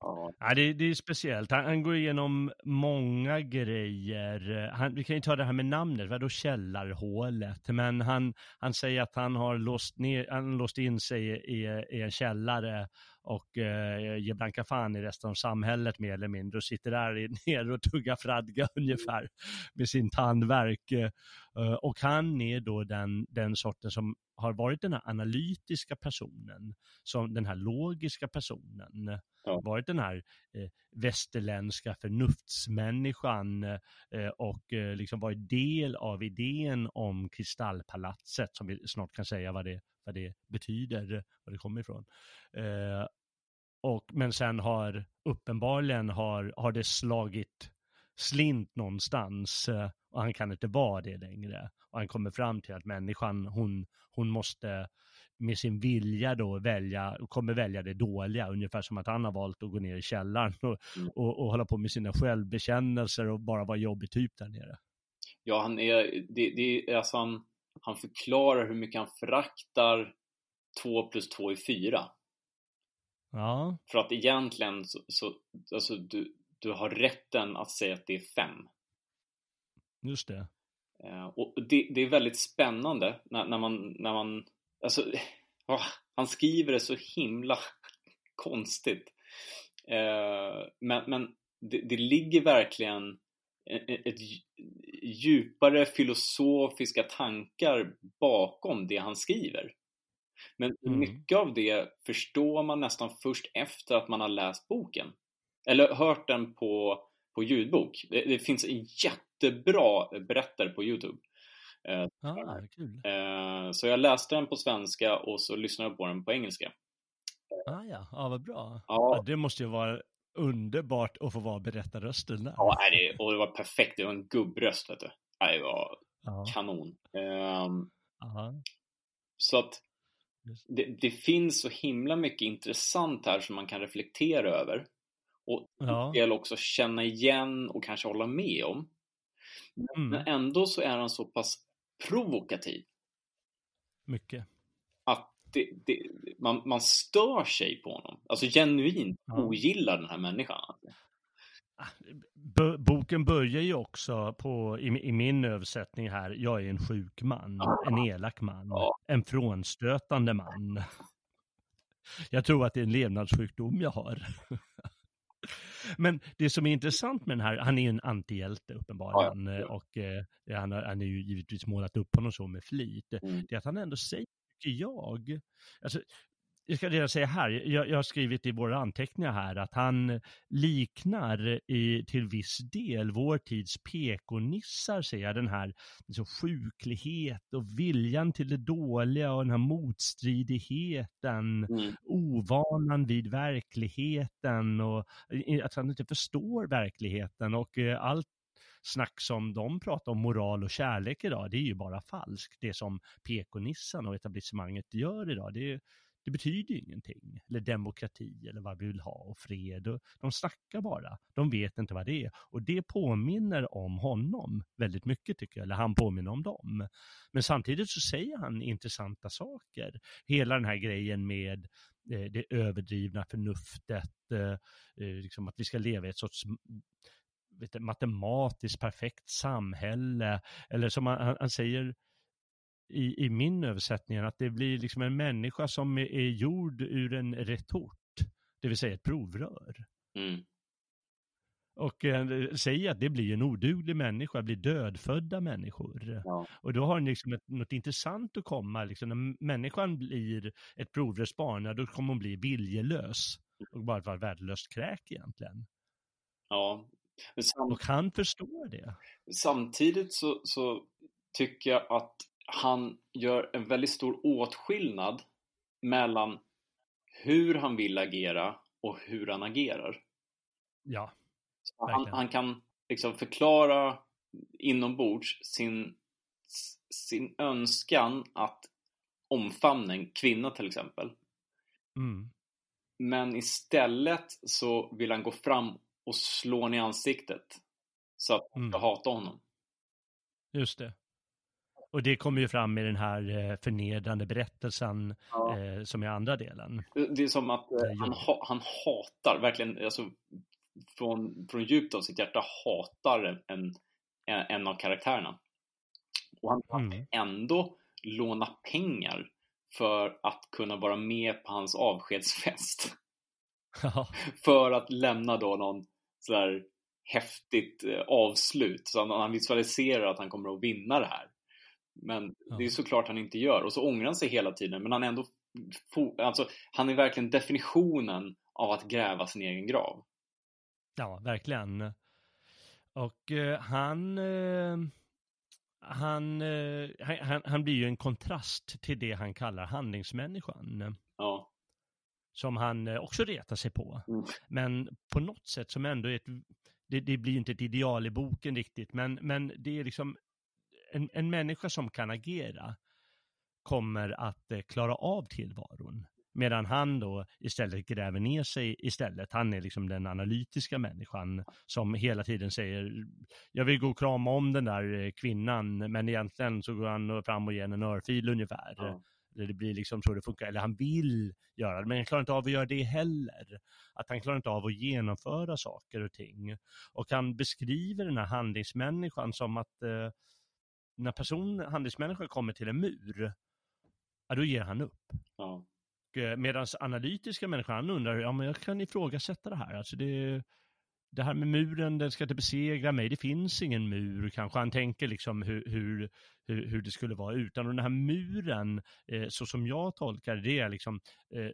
Ja. ja det, det, är speciellt. Han, han, går igenom många grejer. Han, vi kan ju ta det här med namnet, vadå källarhålet? Men han, han säger att han har låst, ner, han låst in sig i, i en källare och eh, ger blanka fan i resten av samhället mer eller mindre och sitter där *laughs* nere och tuggar fradga ungefär med sin tandverk. Eh, och han är då den, den sorten som har varit den här analytiska personen, som den här logiska personen, ja. varit den här eh, västerländska förnuftsmänniskan eh, och eh, liksom varit del av idén om kristallpalatset, som vi snart kan säga vad det, vad det betyder, var det kommer ifrån. Eh, och, men sen har uppenbarligen har, har det slagit slint någonstans eh, och han kan inte vara det längre. Och han kommer fram till att människan, hon, hon måste med sin vilja då välja, kommer välja det dåliga, ungefär som att han har valt att gå ner i källaren och, mm. och, och hålla på med sina självbekännelser och bara vara jobbig typ där nere. Ja, han är, det, det, alltså han, han förklarar hur mycket han föraktar 2 plus 2 är 4. Ja. För att egentligen så, så alltså du, du har rätten att säga att det är 5. Just det. Uh, och det, det, är väldigt spännande när, när, man, när man, alltså, oh, *laughs* han skriver det så himla *laughs* konstigt. Uh, men men det, det ligger verkligen ett, ett djupare filosofiska tankar bakom det han skriver. Men mm. mycket av det förstår man nästan först efter att man har läst boken. Eller hört den på, på ljudbok. Det, det finns en jättebra berättare på Youtube. Eh, ah, kul. Eh, så jag läste den på svenska och så lyssnade jag på den på engelska. Ah, ja, ah, vad bra. Ja. ja. det måste ju vara underbart att få vara berättarrösten där. Ja, det, och det var perfekt. Det var en gubbröst, vet du. Det var Aha. kanon. Um, så att det, det, finns så himla mycket intressant här som man kan reflektera över. Och ja. del också känna igen och kanske hålla med om. Mm. Men ändå så är han så pass provokativ. Mycket. Att det, det, man, man stör sig på honom. Alltså genuint ja. ogillar den här människan. Boken börjar ju också på, i, i, min översättning här, jag är en sjuk man, en elak man, en frånstötande man. Jag tror att det är en levnadssjukdom jag har. Men det som är intressant med den här, han är ju en antihjälte uppenbarligen ja, och eh, han, han är ju givetvis målat upp honom så med flit. Mm. Det är att han ändå säger, tycker jag, alltså jag ska redan säga här, jag, jag, har skrivit i våra anteckningar här att han liknar i, till viss del vår tids PK-nissar, ser jag, den här liksom, sjuklighet och viljan till det dåliga och den här motstridigheten, mm. ovanan vid verkligheten och att han inte förstår verkligheten och eh, allt snack som de pratar om moral och kärlek idag, det är ju bara falskt. Det som PK-nissan och etablissemanget gör idag, det är det betyder ju ingenting. Eller demokrati eller vad vi vill ha och fred. Och de snackar bara. De vet inte vad det är. Och det påminner om honom väldigt mycket tycker jag. Eller han påminner om dem. Men samtidigt så säger han intressanta saker. Hela den här grejen med eh, det överdrivna förnuftet. Eh, eh liksom att vi ska leva i ett sorts vet, matematiskt perfekt samhälle. Eller som han, han säger i, i min översättning att det blir liksom en människa som är, är gjord ur en retort, det vill säga ett provrör. Mm. Och eh, säger att det blir en oduglig människa, blir dödfödda människor. Ja. Och då har den liksom ett, något intressant att komma, liksom, när människan blir ett provrörsbarn, då kommer hon bli viljelös och bara vara värdelöst kräk egentligen. Ja. och han förstår det. Samtidigt så, så tycker jag att han gör en väldigt stor åtskillnad mellan hur han vill agera och hur han agerar. Ja. Han, han, kan liksom förklara inombords sin, sin önskan att omfamna en kvinna till exempel. Mm. Men istället så vill han gå fram och slå henne i ansiktet. Så att hon ska mm. hata honom. Just det. Och det kommer ju fram i den här eh, förnedrande berättelsen ja. eh, som är andra delen. Det är som att eh, han, ha, han hatar, verkligen, alltså, från, från djupt av sitt hjärta hatar en, en, en av karaktärerna. Och han kan mm. ändå låna pengar för att kunna vara med på hans avskedsfest. *laughs* för att lämna då någon sådär häftigt avslut. Så han, han visualiserar att han kommer att vinna det här. Men ja. det är såklart han inte gör. Och så ångrar han sig hela tiden. Men han är ändå... Alltså, han är verkligen definitionen av att gräva sin egen grav. Ja, verkligen. Och eh, han... Eh, han, eh, han, han blir ju en kontrast till det han kallar handlingsmänniskan. Ja. Som han eh, också retar sig på. Mm. Men på något sätt som ändå är ett det, det blir inte ett ideal i boken riktigt, men, men det är liksom en, en människa som kan agera kommer att eh, klara av tillvaron. Medan han då istället gräver ner sig istället. Han är liksom den analytiska människan som hela tiden säger jag vill gå och krama om den där eh, kvinnan men egentligen så går han fram och ger en örfil ungefär. Ja. Det blir liksom så det funkar, eller han vill göra det, men han klarar inte av att göra det heller. Att han klarar inte av att genomföra saker och ting. Och han beskriver den här handlingsmänniskan som att eh, när person, handlingsmänniskan kommer till en mur, ja, då ger han upp. Ja. Eh, Medan analytiska människan, undrar, ja men jag kan ifrågasätta det här. Alltså det, det här med muren, den ska inte besegra mig, det finns ingen mur kanske. Han tänker liksom hur, hur, hur, det skulle vara utan. Och den här muren, eh, så som jag tolkar det, är liksom, eh,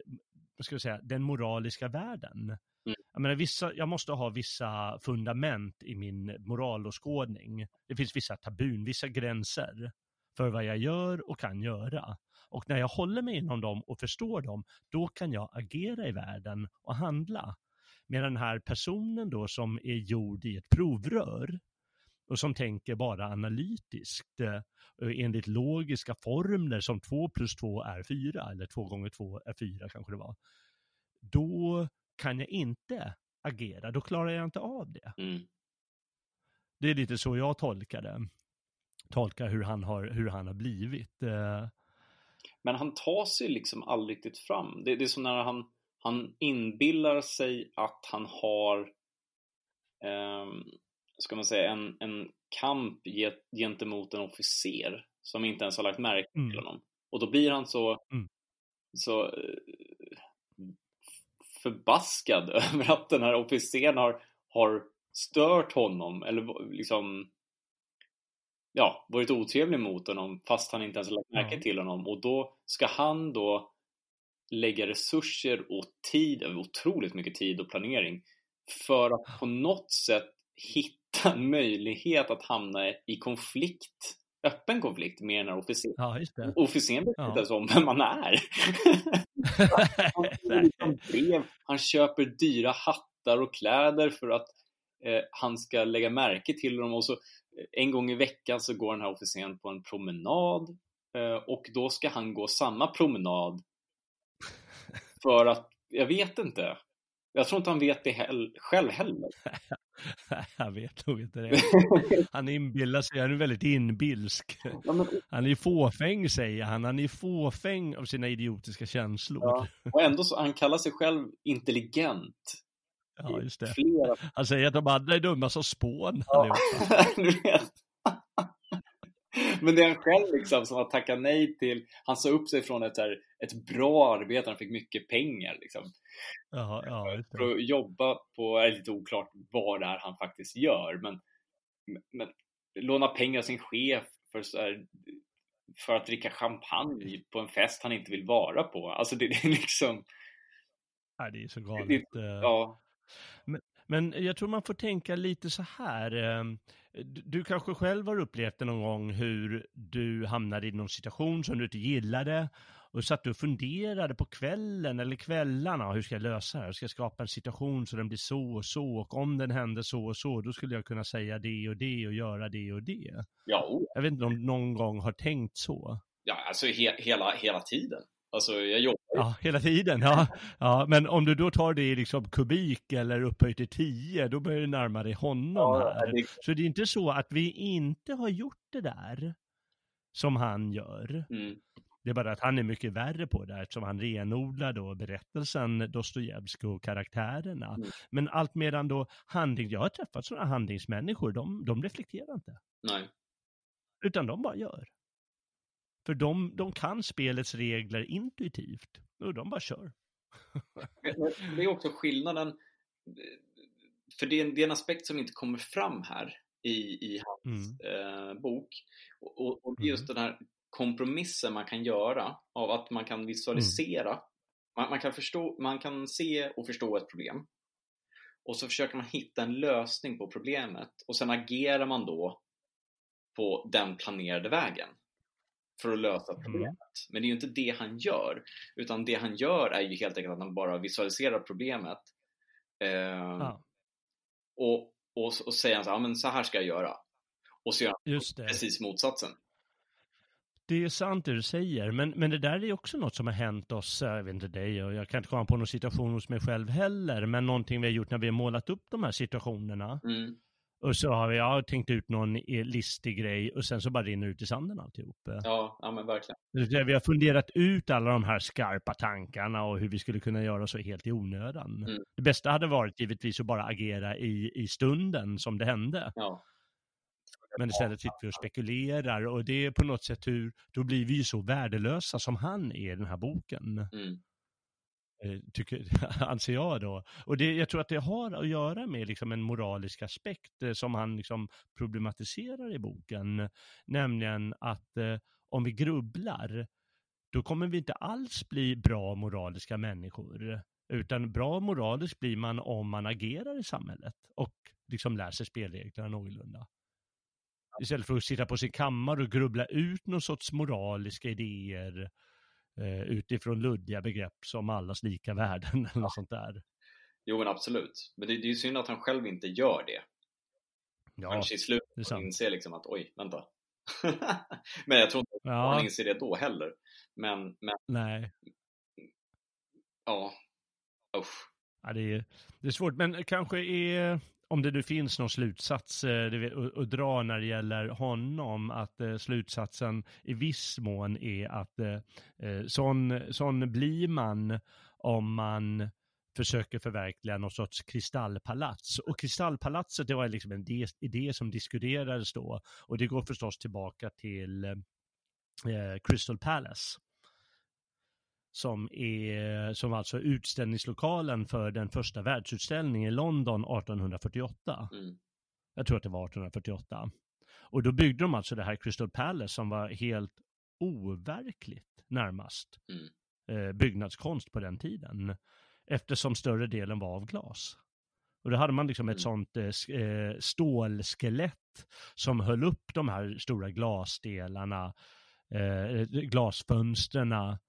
ska jag säga, den moraliska världen. Mm. Jag, menar, vissa, jag måste ha vissa fundament i min moralåskådning. Det finns vissa tabun, vissa gränser för vad jag gör och kan göra. Och när jag håller mig inom dem och förstår dem, då kan jag agera i världen och handla. Medan den här personen då som är gjord i ett provrör och som tänker bara analytiskt eh, enligt logiska formler som 2 plus 2 är 4 eller 2 gånger 2 är 4 kanske det var. Då kan jag inte agera, då klarar jag inte av det. Mm. Det är lite så jag tolkar det. Tolkar hur han har, hur han har blivit. Eh. Men han tar sig liksom aldrig riktigt fram. Det, det är som när han han inbillar sig att han har, eh, ska man säga, en, en kamp gentemot en officer som inte ens har lagt märke till mm. honom. Och då blir han så, mm. så eh, förbaskad *laughs* över att den här officeren har, har stört honom eller liksom ja, varit otrevlig mot honom fast han inte ens lagt märke mm. till honom och då ska han då lägga resurser och tid, otroligt mycket tid och planering för att på något sätt hitta en möjlighet att hamna i konflikt, öppen konflikt den här officeren. Ja, Officeren vet ja. inte ens om vem man är. *laughs* han, brev, han köper dyra hattar och kläder för att eh, han ska lägga märke till dem och så eh, en gång i veckan så går den här officeren på en promenad eh, och då ska han gå samma promenad för att, jag vet inte. Jag tror inte han vet det he själv heller. *laughs* *laughs* jag vet nog inte det. *laughs* Han inbillar sig, han är väldigt inbilsk. Han är fåfäng säger han, han är fåfäng av sina idiotiska känslor. Ja. Och ändå så, han kallar sig själv intelligent. Ja, just det. Flera... Han säger att de andra är dumma som spån. Ja. *laughs* Men det är han själv liksom som har tackat nej till, han sa upp sig från ett, här, ett bra arbete, han fick mycket pengar liksom. Jaha, ja, för att jobba på, är lite oklart vad det är han faktiskt gör, men, men låna pengar av sin chef för, här, för att dricka champagne på en fest han inte vill vara på. Alltså det, det är liksom... Nej, det är så galet. Det, ja. Men, Men jag tror man får tänka lite så här. ehm, du- Du kanske själv har upplevt det någon gång hur du hamnade i någon situation som du inte gillade och satt du och funderade på kvällen eller kvällarna, hur ska jag lösa det här? Ska jag skapa en situation så den blir så och så och om den händer så och så, då skulle jag kunna säga det och det och göra det och det. Ja, oh, Jag vet inte om du någon gång har tänkt så. ja alltså he hela, hela tiden. Alltså jag jobbar ju. Ja, hela tiden. Ja. ja, men om du då tar det i liksom kubik eller upphöjt till 10, då börjar du närma dig honom Ja, här. det- Så det är inte så att vi inte har gjort det där som han gör. Mm, Det är bara att han är mycket värre på det eftersom han renodlar då berättelsen, Dostojevskij och karaktärerna. Mm. Men allt medan då handling, jag har träffat sådana handlingsmänniskor, de, de reflekterar inte. nej. Utan de bara gör. För de, de kan spelets regler intuitivt. Och de bara kör. Det är också skillnaden. För det är, en, det är en aspekt som inte kommer fram här i, i hans eh, bok. Och, och, och just den här kompromissen man kan göra av att man kan visualisera. Man, man, kan förstå, man kan se och förstå ett problem. Och så försöker man hitta en lösning på problemet. Och sen agerar man då på den planerade vägen. För att lösa problemet. Men det är ju inte det han gör. Utan det han gör är ju helt enkelt att han bara visualiserar problemet. Eh, Ja, och, och, och säger så ja, men så här ska jag göra. Och så gör han precis motsatsen. Det är sant det du säger, men, men det där är också något som har hänt oss, jag vet inte dig, och jag kan inte komma på någon situation hos mig själv heller, men någonting vi har gjort när vi har målat upp de här situationerna. Mm. Och så har vi ja, tänkt ut någon eh, listig grej och sen så bara rinner ut i sanden alltihop. Ja, ja, men verkligen. Vi har funderat ut alla de här skarpa tankarna och hur vi skulle kunna göra så helt i onödan. Mm. Det bästa hade varit givetvis att bara agera i, i stunden som det hände. Ja, Men istället sitter vi och spekulerar och det är på något sätt hur, då blir vi ju så värdelösa som han är i den här boken. mm. eh, Tycker, *laughs* anser jag då. Och det, jag tror att det har att göra med liksom en moralisk aspekt eh, som han liksom problematiserar i boken. Nämligen att eh, om vi grubblar, då kommer vi inte alls bli bra moraliska människor. Utan bra moralisk blir man om man agerar i samhället och liksom lär sig spelreglerna någorlunda. Istället för att sitta på sin kammare och grubbla ut någon sorts moraliska idéer eh, utifrån luddiga begrepp som allas lika värden eller något sånt där. Jo, men absolut. Men det, det är ju synd att han själv inte gör det. Ja, Kanske i slutet och inser liksom att oj, vänta. *laughs* men jag tror inte att Ja. han inser det då heller. Men, men nej. ja. Usch. Ja, det, är, det är svårt, men kanske är, om det nu finns någon slutsats eh, att, dra när det gäller honom, att eh, slutsatsen i viss mån är att eh, eh, sån, sån blir man om man försöker förverkliga någon sorts kristallpalats. Och kristallpalatset, det var liksom en idé, idé som diskuterades då. Och det går förstås tillbaka till eh, eh, Crystal Palace som är som alltså är utställningslokalen för den första världsutställningen i London 1848. Mm. Jag tror att det var 1848. Och då byggde de alltså det här Crystal Palace som var helt overkligt närmast Mm. eh, byggnadskonst på den tiden. Eftersom större delen var av glas. Och då hade man liksom ett Mm. sånt eh, eh, stålskelett som höll upp de här stora glasdelarna, eh, glasfönsterna.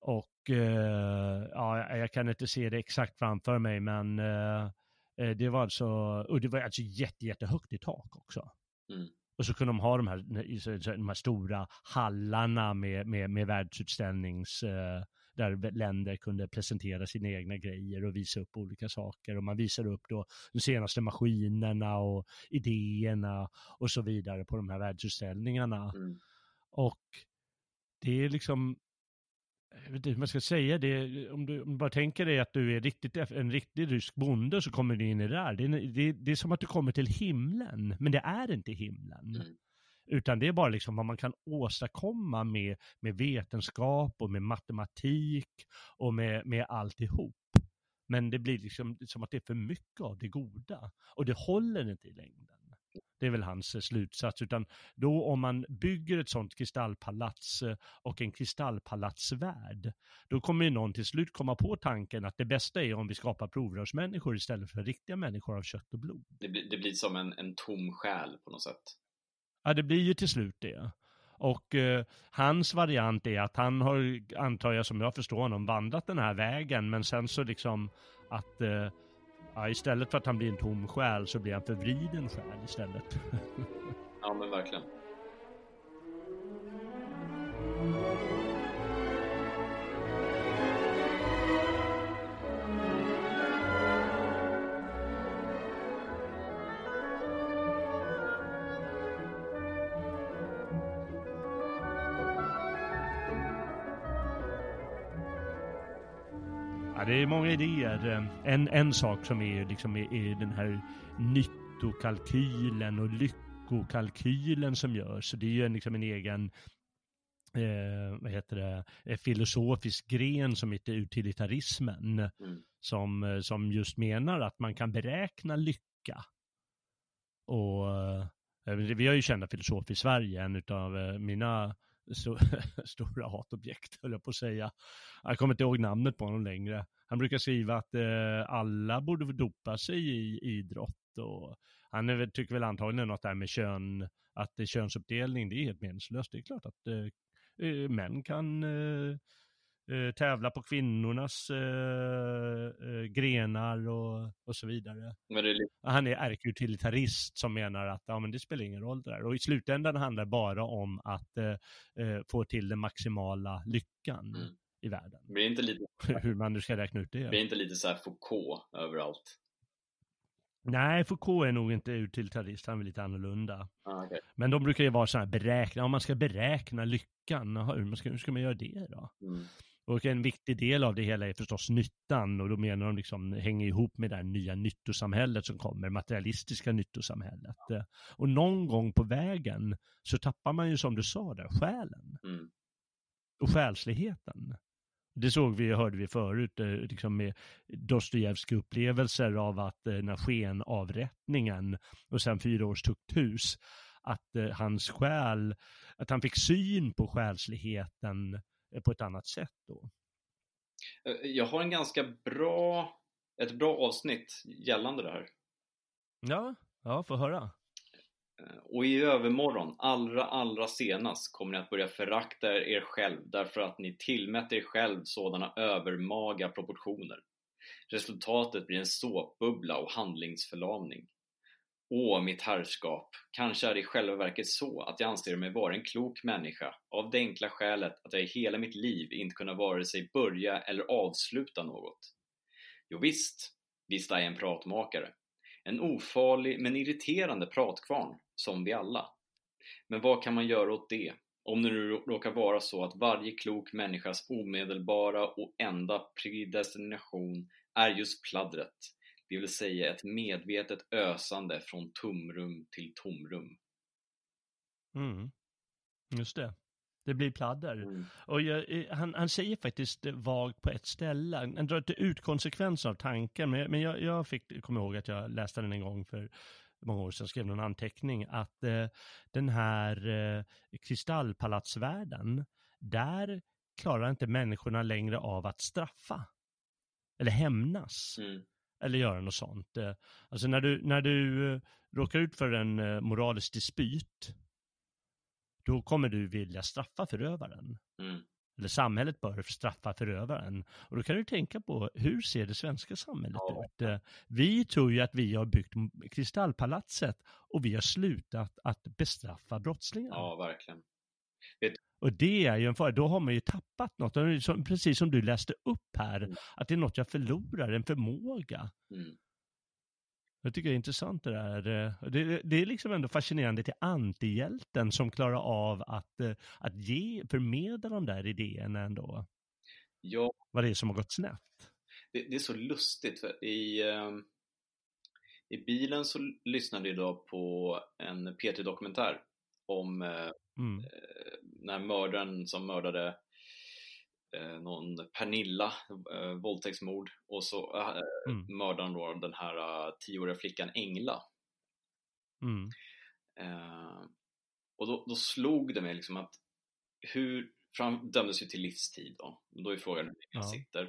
Och eh, ja, jag- kan inte se det exakt framför mig, men eh, eh, det var alltså, och det var alltså jätte, jättehögt i tak också. Mm. Och så kunde de ha de här, de här stora hallarna med, med, med världsutställnings, eh, där länder kunde presentera sina egna grejer och visa upp olika saker. Och man visade upp då de senaste maskinerna och idéerna och så vidare på de här världsutställningarna. Mm. Och det är liksom, jag vet inte hur man ska säga det, om du, om du bara tänker dig att du är riktigt, en riktig rysk bonde så kommer du in i det där. Det är, det, det är som att du kommer till himlen, men det är inte himlen. Mm. Utan det är bara liksom vad man kan åstadkomma med, med vetenskap och med matematik och med, med alltihop. Men det blir liksom som att det är för mycket av det goda. Och det håller inte i längden. Det är väl hans eh, slutsats. Utan då om man bygger ett sånt kristallpalats eh, och en kristallpalatsvärld, då kommer ju någon till slut komma på tanken att det bästa är om vi skapar provrörsmänniskor istället för riktiga människor av kött och blod. Det blir, det blir som en, en tom själ på något sätt. Ja, det blir ju till slut det. Och eh, hans variant är att han har, antar jag som jag förstår honom, vandrat den här vägen men sen så liksom att eh, ja, istället för att han blir en tom själ så blir han förvriden själ istället. ja men verkligen. Många idéer. En, en sak som är, liksom, är, är den här nyttokalkylen och lyckokalkylen som görs. Det är ju liksom en egen eh, vad heter det, filosofisk gren som heter utilitarismen. Mm. Som, som just menar att man kan beräkna lycka. Och eh, vi har ju kända filosofer i Sverige, en av eh, mina *laughs* stora hatobjekt, höll jag på att säga. Jag kommer inte ihåg namnet på honom längre. Han brukar skriva att eh, alla borde dopa sig i idrott och han är, tycker väl antagligen något där med kön, att det är könsuppdelning, det är helt meningslöst. Det är klart att eh, eh män kan eh, eh, tävla på kvinnornas eh, eh, grenar och, och så vidare. Är Han är ärkeutilitarist som menar att ja, men det spelar ingen roll det där. Och i slutändan handlar det bara om att få till den maximala lyckan. Mm i världen. Blir inte lite... Hur man nu ska räkna ut det. Blir inte lite så här Foucault överallt? Nej, Foucault är nog inte utilitarist, han är lite annorlunda. Ah, okay. Men de brukar ju vara så här beräkna, om man ska beräkna lyckan, hur ska, hur ska man göra det då? Mm. Och en viktig del av det hela är förstås nyttan och då menar de liksom hänger ihop med det här nya nyttosamhället som kommer, materialistiska nyttosamhället. Och någon gång på vägen så tappar man ju som du sa där, själen. Mm. Och själsligheten. Det såg vi, hörde vi förut, eh, liksom med Dostojevskij upplevelser av att eh, när skenavrättningen och sen fyra års tukthus, att eh, hans själ, att han fick syn på själsligheten på ett annat sätt då. Jag har en ganska bra, ett bra avsnitt gällande det här. Ja, ja, få höra. Eh, och i övermorgon, allra, allra senast, kommer ni att börja förakta er själv därför att ni tillmäter er själv sådana övermaga proportioner. Resultatet blir en såpbubbla och handlingsförlamning. Åh, mitt herrskap, kanske är det i själva verket så att jag anser mig vara en klok människa av det enkla skälet att jag i hela mitt liv inte kunnat vare sig börja eller avsluta något. Jo visst, visst är jag en pratmakare. En ofarlig men irriterande pratkvarn som vi alla. Men vad kan man göra åt det? Om det nu råkar vara så att varje klok människas omedelbara och enda predestination är just pladdret, det vill säga ett medvetet ösande från tomrum till tomrum. Mm. Just det. Det blir pladder. Mm. Och jag, eh, han, han säger faktiskt vagt på ett ställe, han drar inte ut konsekvenser av tanken, men, men jag, jag fick komma ihåg att jag läste den en gång för många år sedan skrev någon anteckning att eh, den här eh, kristallpalatsvärlden, där klarar inte människorna längre av att straffa eller hämnas. Mm. Eller göra något sånt. Eh, alltså när du, när du eh, råkar ut för en eh, moralisk dispyt, då kommer du vilja straffa förövaren. Mm eller samhället bör straffa förövaren. Och då kan du tänka på hur ser det svenska samhället ja. ut? Vi tror ju att vi har byggt Kristallpalatset och vi har slutat att bestraffa brottslingar. Ja, verkligen. Och det är ju en fara, då har man ju tappat något, precis som du läste upp här, mm. att det är något jag förlorar, en förmåga. Mm. Jag tycker det är intressant det där. Det, det är liksom ändå fascinerande till antihjälten som klarar av att, eh, att ge, förmedla de där idéerna ändå. Ja. Vad det är som har gått snett. Det, det är så lustigt för i, ehm, i bilen så lyssnade jag idag på en P3-dokumentär om eh, mm. Eh, när mördaren som mördade eh, någon Pernilla, eh, våldtäktsmord och så eh, mm. mördaren då den här tioåriga flickan Engla. Mm. Eh, och då, då slog det mig liksom att hur, för han dömdes ju till livstid då, då är frågan hur länge han Ja. sitter.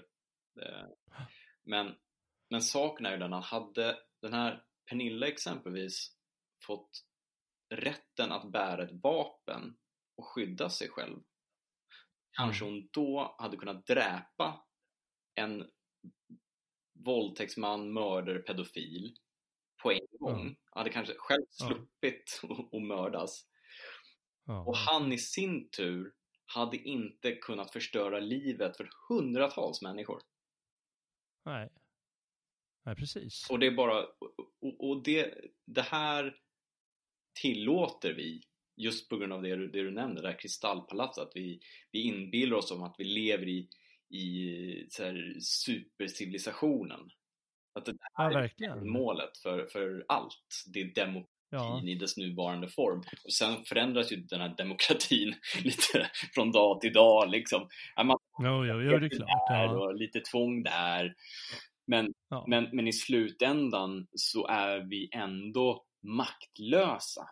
Eh, men, men saken är ju den, han hade den här Pernilla exempelvis fått rätten att bära ett vapen och skydda sig själv. Kanske hon då hade kunnat dräpa en våldtäktsman, mördare, pedofil på en gång. Mm. Hade kanske själv sluppit *laughs* att att mördas. Ja. Och han i sin tur hade inte kunnat förstöra livet för hundratals människor. Nej. Nej, precis. Och det är bara, och, och det, det här tillåter vi just på grund av det du, det du nämnde, det här kristallpalatset, att vi, vi inbillar oss om att vi lever i, i så här, supercivilisationen. Att det Ja, här är verkligen. målet för, för allt. Det är demokratin Ja. i dess nuvarande form. Och sen förändras ju den här demokratin *laughs* lite från dag till dag liksom. Ja, man Jo, jo, jo, det är klart. Ja. och lite tvång där. Men, Ja. men, men i slutändan så är vi ändå maktlösa.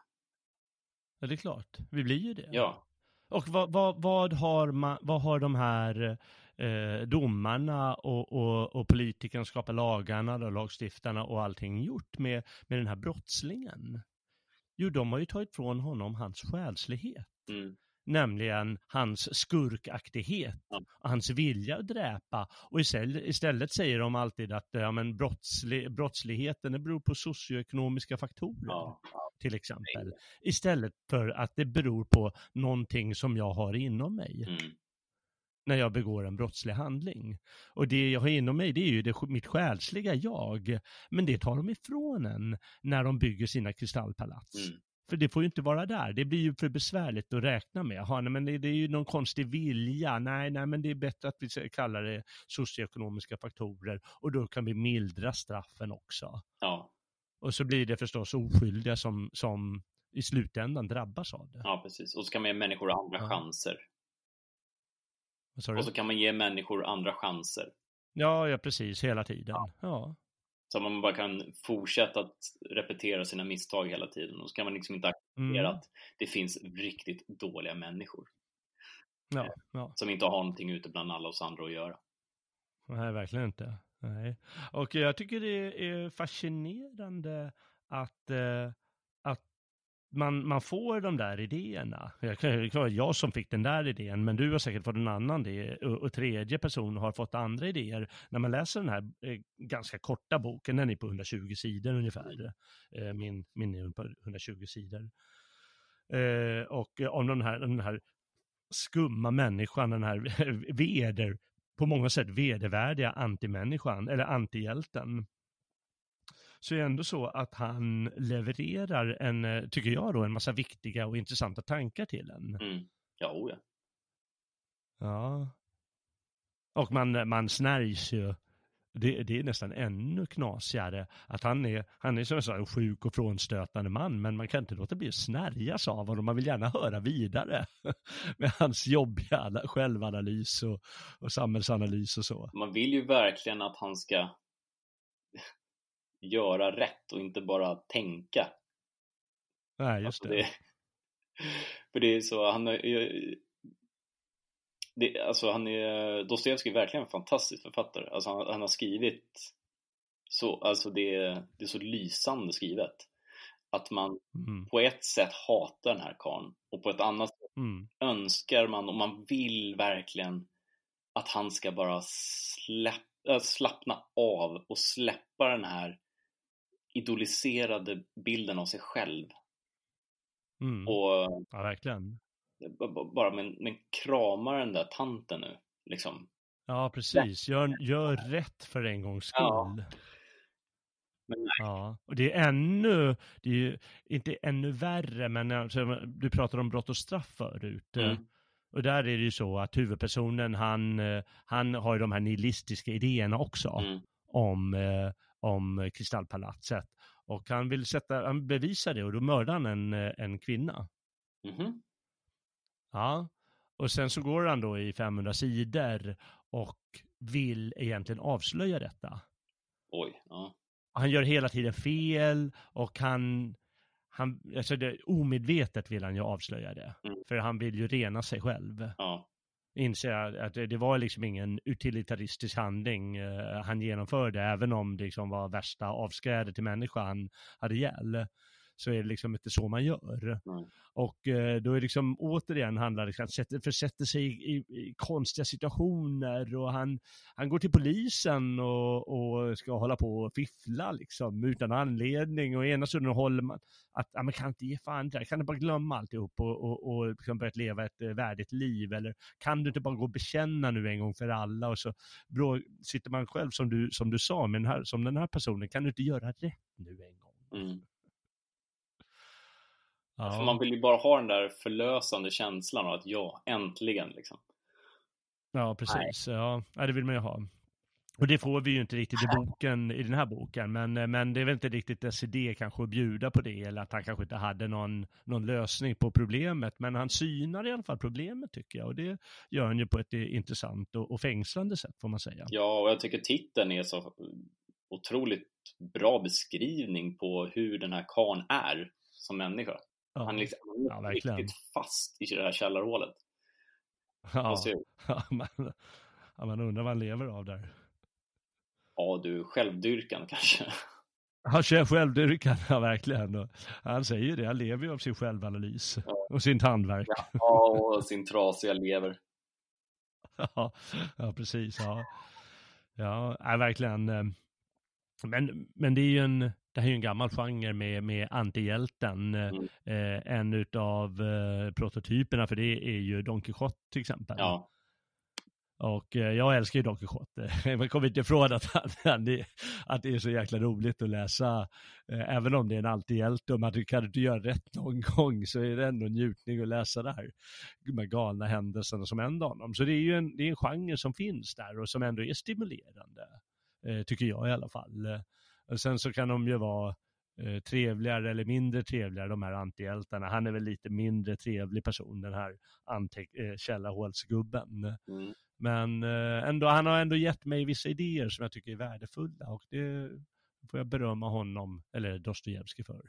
ja, det är klart. Vi blir ju det. Ja, Och vad, vad, vad, har, man, vad har de här eh, domarna och, och, och politikerna, skapa lagarna, då, lagstiftarna och allting gjort med, med den här brottslingen? Jo, de har ju tagit från honom hans själslighet. mm, Nämligen hans skurkaktighet Ja. och hans vilja att dräpa. Och istället, säger de alltid att ja, men brottsli, brottsligheten det beror på socioekonomiska faktorer ja, till exempel. Istället för att det beror på någonting som jag har inom mig mm, när jag begår en brottslig handling. Och det jag har inom mig det är ju det, mitt själsliga jag. Men det tar de ifrån en när de bygger sina kristallpalats. mm, För det får ju inte vara där. Det blir ju för besvärligt att räkna med. Jaha, nej, men det, det är ju någon konstig vilja. Nej, nej, men det är bättre att vi ska kalla det socioekonomiska faktorer. Och då kan vi mildra straffen också. ja, Och så blir det förstås oskyldiga som, som i slutändan drabbas av det. ja, precis. Och så kan man ge människor andra Ja. chanser. Och så kan man ge människor andra chanser. Ja, ja, precis, hela tiden. Ja. Så man bara kan fortsätta att repetera sina misstag hela tiden. Och så kan man liksom inte acceptera Mm. att det finns riktigt dåliga människor. Ja, ja. Som inte har någonting ute bland alla oss andra att göra. Nej, verkligen inte. Nej. Och jag tycker det är fascinerande att, eh, att man, man får de där idéerna. Jag, det är jag som fick den där idén, men du har säkert fått en annan idé och, och tredje person har fått andra idéer. När man läser den här eh, ganska korta boken, den är på 120 sidor ungefär. Eh, min, min är på 120 sidor. Eh, och eh, om den här, den här skumma människan, den här *laughs* veder, på många sätt vedervärdiga antimänniskan, eller antihjälten, så är det ändå så att han levererar en, eh, tycker jag då, en massa viktiga och intressanta tankar till en. Mm. Ja, oh ja. Ja. Och man, man snärjs ju. Det, det är nästan ännu knasigare att han är, han är som en sjuk och frånstötande man, men man kan inte låta bli att snärjas av honom. Man vill gärna höra vidare *laughs* med hans jobbiga ana- självanalys och, och samhällsanalys och så. Man vill ju verkligen att han ska göra rätt och inte bara tänka. Nej, just Alltså det. det, *laughs* för det är så, han är det, alltså han är, Dostojevskij är verkligen en fantastisk författare. Alltså han, han har skrivit så, alltså det, är- det är så lysande skrivet. Att man Mm, på ett sätt hatar den här karln och på ett annat sätt mm, önskar man och man vill verkligen att han ska bara släpp, äh, slappna av och släppa den här idoliserade bilden av sig själv mm. och Ja, verkligen. bara men, men krama den där tanten nu liksom. Ja, precis. Gör, gör rätt för en gångs skull. Ja. Ja, och det är ännu, det är ju inte ännu värre, men alltså, du pratade om brott och straff förut. Mm. Och där är det ju så att huvudpersonen, han, eh, han har ju de här nihilistiska idéerna också Mm. om, eh, om Kristallpalatset. Och han vill sätta, han bevisar det och då mördar han en, eh, en kvinna. Mhm. Ja, och sen så går han då i 500 sidor och vill egentligen avslöja detta. Oj, ja. han gör hela tiden fel och han, han, alltså det, omedvetet vill han ju avslöja det. Mm. För han vill ju rena sig själv. Ja. Inser att det, var liksom ingen utilitaristisk handling eh, han genomförde, även om det liksom var värsta avskrädet till människan han hade ihjäl. Så är det liksom inte så man gör. Mm. Och eh, då är det liksom återigen handlar det om att sig i, i, konstiga situationer och han, han går till polisen och, och ska hålla på och fiffla liksom utan anledning och ena stunden håller man att ja, man kan inte ge fan där, kan du bara glömma alltihop och, och, och liksom börja leva ett eh, värdigt liv eller kan du inte bara gå och bekänna nu en gång för alla och så bro, sitter man själv som du, som du sa, med den här, som den här personen, kan du inte göra rätt nu en gång? Mm. Ja. För man vill ju bara ha den där förlösande känslan av att ja, äntligen liksom. Ja, precis. Ja, ja, det vill man ju ha. Och det får vi ju inte riktigt i boken, i den här boken, men, eh, men det är väl inte riktigt dess idé kanske att bjuda på det, eller att han kanske inte hade någon, någon lösning på problemet, men han synar i alla fall problemet tycker jag, och det gör han ju på ett eh, intressant och, och fängslande sätt får man säga. Ja, och jag tycker titeln är så otroligt bra beskrivning på hur den här karln är som människa. Ja, Han liksom han är Ja, riktigt fast i det här källarhålet. ja, *laughs* ja, man, ja, man undrar vad han lever av där. Ja, du, självdyrkan kanske. *laughs* Han kör självdyrkan, ja verkligen. Han säger ju det, han lever ju av sin självanalys och sin tandverk. *laughs* Ja, och sin trasiga lever. Ja, ja precis. Ja, ja verkligen. eh, Men, men det är ju en, det här är ju en gammal genre med, med antihjälten. Mm. Eh, en utav eh, prototyperna för det är ju Don Quijote till exempel. Ja, Och eh, jag älskar ju Don Quijote. *laughs* Man kommer inte ifrån att, han, han är, att det är så jäkla roligt att läsa. Eh, även om det är en antihjälte och man kan inte göra rätt någon gång så är det ändå en njutning att läsa det här. De galna händelserna som händer honom. Så det är ju en, det är en genre som finns där och som ändå är stimulerande. Eh, tycker jag i alla fall. Eh, och sen så kan de ju vara eh, trevligare eller mindre trevligare, de här antihjältarna. Han är väl lite mindre trevlig person, den här eh, källarhålsgubben. mm. Men eh, ändå, han har ändå gett mig vissa idéer som jag tycker är värdefulla och det får jag berömma honom, eller Dostojevskij för.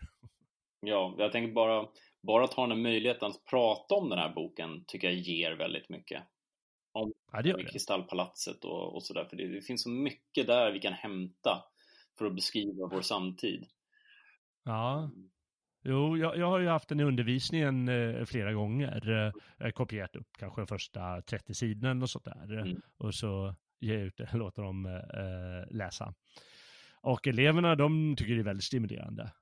ja, jag tänker bara, bara att ha den här möjligheten att prata om den här boken tycker jag ger väldigt mycket. Ja, det gör det. Kristallpalatset och, och sådär, för det, det finns så mycket där vi kan hämta för att beskriva vår samtid. Ja, jo, jag, jag har ju haft den i undervisningen eh, flera gånger. Eh, har kopierat upp kanske första 30 sidorna och sånt där. Mm. Och så ger jag ut det, *laughs* låter dem eh, läsa. Och eleverna, de tycker det är väldigt stimulerande.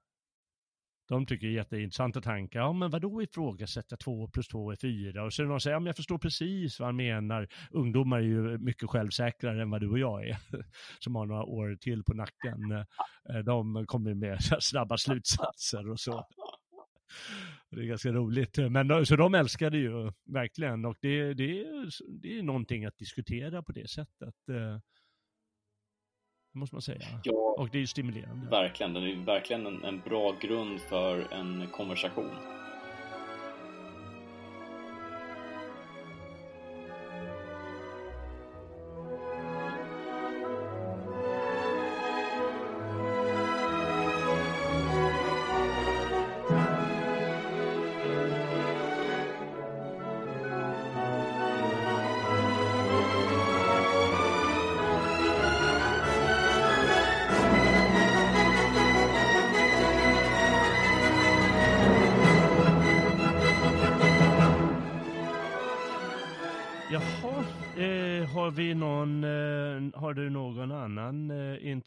De tycker det är jätteintressanta tankar. Ja, men vadå ifrågasätta två plus två är fyra? Och så är det någon som säger, ja, men jag förstår precis vad han menar. Ungdomar är ju mycket självsäkrare än vad du och jag är, *laughs* som har några år till på nacken. Eh, de kommer med *laughs* snabba slutsatser och så. Det är ganska roligt. Men de- så de älskar det ju verkligen och det, det, det är någonting att diskutera på det sättet. Eh, det måste man säga. Ja, Och det är ju stimulerande. verkligen. Den är verkligen en, en bra grund för en konversation.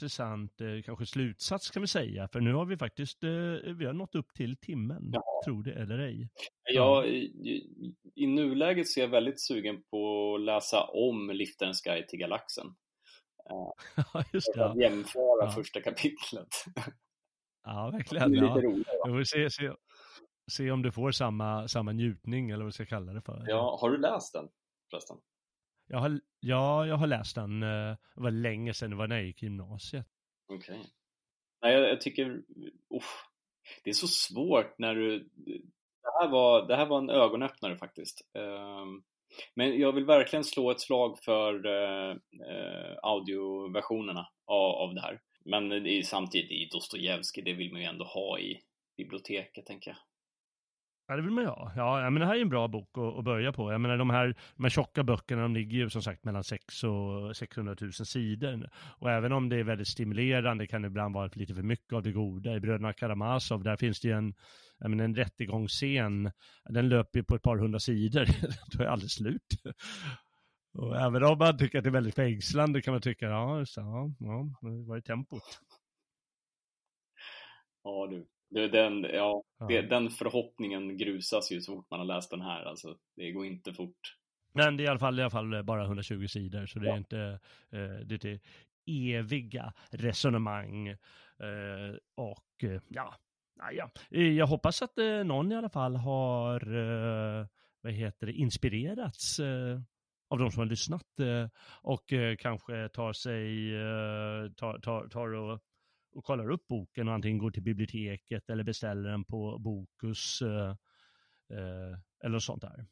Intressant, eh, kanske slutsats kan vi säga? För nu har vi faktiskt, eh, vi har nått upp till timmen, Ja. tro det eller ej. Jag, i, i- nuläget är jag väldigt sugen på att läsa om Liftarens guide till galaxen. *laughs* Ja, just att det. jämföra Ja. första kapitlet. Ja, Det verkligen. är lite Ja. roligt. Vi får se, se, se om du får samma, samma njutning eller vad vi ska kalla det för. Ja, har du läst den förresten? Jag har, ja, jag har läst den, eh, det var länge sedan, det var när jag gick i gymnasiet. Okej. Nej, jag, jag tycker, uff, det är så svårt när du, det här var, det här var en ögonöppnare faktiskt. Um, men jag vill verkligen slå ett slag för uh, audioversionerna av, av det här. Men det är samtidigt i Dostojevskij, det vill man ju ändå ha i, biblioteket, tänker jag. Ja, det vill man ju ha. Ja, men det här är en bra bok att, att, börja på. Jag menar de här, de här tjocka böckerna, de ligger ju som sagt mellan 6 och 600 000 sidor. Och även om det är väldigt stimulerande kan det ibland vara lite för mycket av det goda. I Bröderna Karamazov, där finns det ju en, jag menar, en rättegångsscen. Den löper ju på ett par hundra sidor. *laughs* Då är alldeles slut. Och även om man tycker att det är väldigt fängslande kan man tycka, ja, så, ja, ja vad är tempot? Ja du, den, ja, ja. Det, den förhoppningen grusas ju så fort man har läst den här. Alltså, det går inte fort. Men det är i alla fall, i alla fall bara 120 sidor, så det ja. är inte eh, det är eviga resonemang. Eh, och eh, ja, ja, jag hoppas att eh, någon i alla fall har, eh, vad heter det, inspirerats eh, av de som har lyssnat och kanske tar sig, tar, tar, tar och och kollar upp boken och antingen går till biblioteket eller beställer den på Bokus eh, eh, eller sånt där.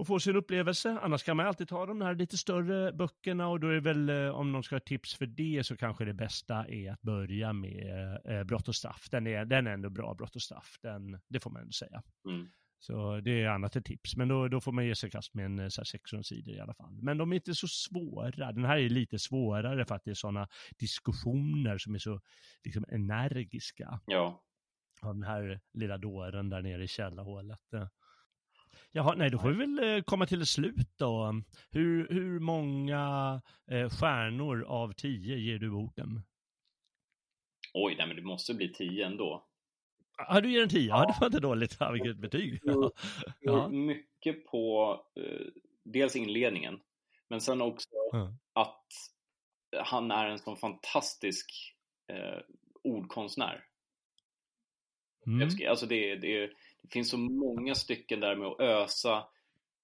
Och får sin upplevelse. Annars kan man alltid ta de här lite större böckerna och då är det väl eh, om någon ska ha tips för det så kanske det bästa är att börja med eh, Brott och straff. Den är, den är ändå bra, Brott och straff. Den, det får man ändå säga. Mm. Så det är annat ett tips. Men då, då får man ge sig kast med en eh, så här 600 sidor i alla fall. Men de är inte så svåra. Den här är lite svårare för att det är sådana diskussioner som är så liksom, energiska. Ja. Av den här lilla dåren där nere i källarhålet. Jaha, nej, då får vi väl eh, komma till ett slut då. Hur, hur många eh, stjärnor av tio ger du boken? Oj, nej men det måste bli tio ändå. Ja, du ger en tia? Ja. *laughs* Det var inte dåligt. Ja, vilket betyg. Ja. ja. Mycket på eh, dels inledningen, men sen också mm. att han är en sån fantastisk eh, ordkonstnär. Mm. Alltså det, det, det, finns så många stycken där med att ösa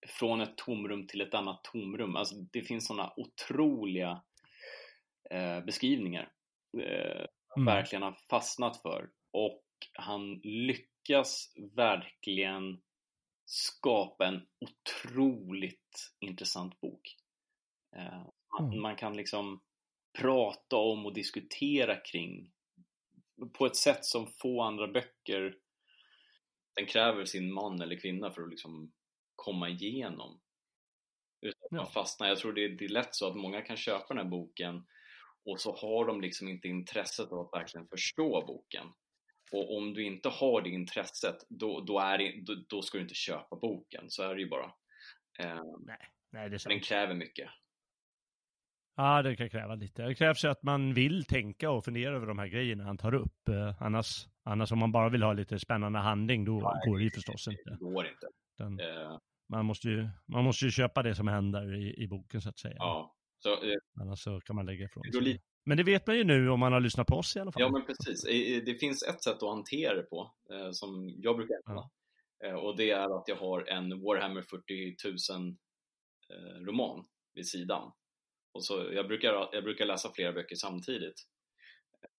från ett tomrum till ett annat tomrum. Alltså det finns sådana otroliga eh, beskrivningar eh, mm. verkligen har fastnat för. Och han lyckas verkligen skapa en otroligt intressant bok. Eh, mm. Man kan liksom prata om och diskutera kring på ett sätt som få andra böcker den kräver sin man eller kvinna för att liksom komma igenom. Utan att man fastnar. Jag tror det är, det är lätt så att många kan köpa den här boken och så har de liksom inte intresset av att verkligen förstå boken. Och om du inte har det intresset, då, då, är det, då, då ska du inte köpa boken. Så är det ju bara. Eh, nej, nej, det är sant. Den kräver mycket. Ja, det kan kräva lite. Det krävs ju att man vill tänka och fundera över de här grejerna han tar upp. Eh, annars, annars om man bara vill ha lite spännande handling, då nej, går det ju förstås inte. Det går inte. Den, eh. man, måste ju, man måste ju köpa det som händer i, i boken så att säga. Ja. Så, eh, annars så kan man lägga ifrån sig. Men det vet man ju nu om man har lyssnat på oss i alla fall. Ja, men precis. Det finns ett sätt att hantera det på, eh, som jag brukar använda. Ja. Eh, och det är att jag har en Warhammer 40 000 eh, roman vid sidan. Och så, jag, brukar, jag brukar läsa flera böcker samtidigt.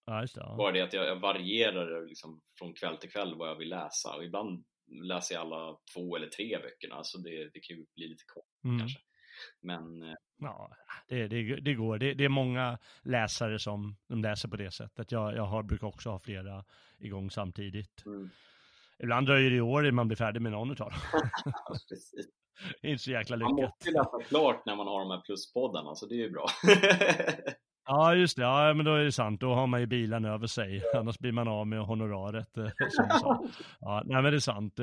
Ja, det, ja. Bara det att jag, jag varierar liksom från kväll till kväll vad jag vill läsa. Och ibland läser jag alla två eller tre böckerna, så det, det kan ju bli lite kort mm. kanske. Men... Eh, ja, det, det, det går. Det, det, är många läsare som de läser på det sättet. Jag, jag har, brukar också ha flera igång samtidigt. Mm. Ibland dröjer det år innan man blir färdig med någon utav dem. *laughs* Det är inte så jäkla lyckat. Man måste läsa klart när man har de här pluspoddarna, så det är ju bra. *laughs* ja, just det. Ja, men då är det sant. Då har man ju bilen över sig. Annars blir man av med honoraret. Eh, *laughs* Ja, nej, men det är sant.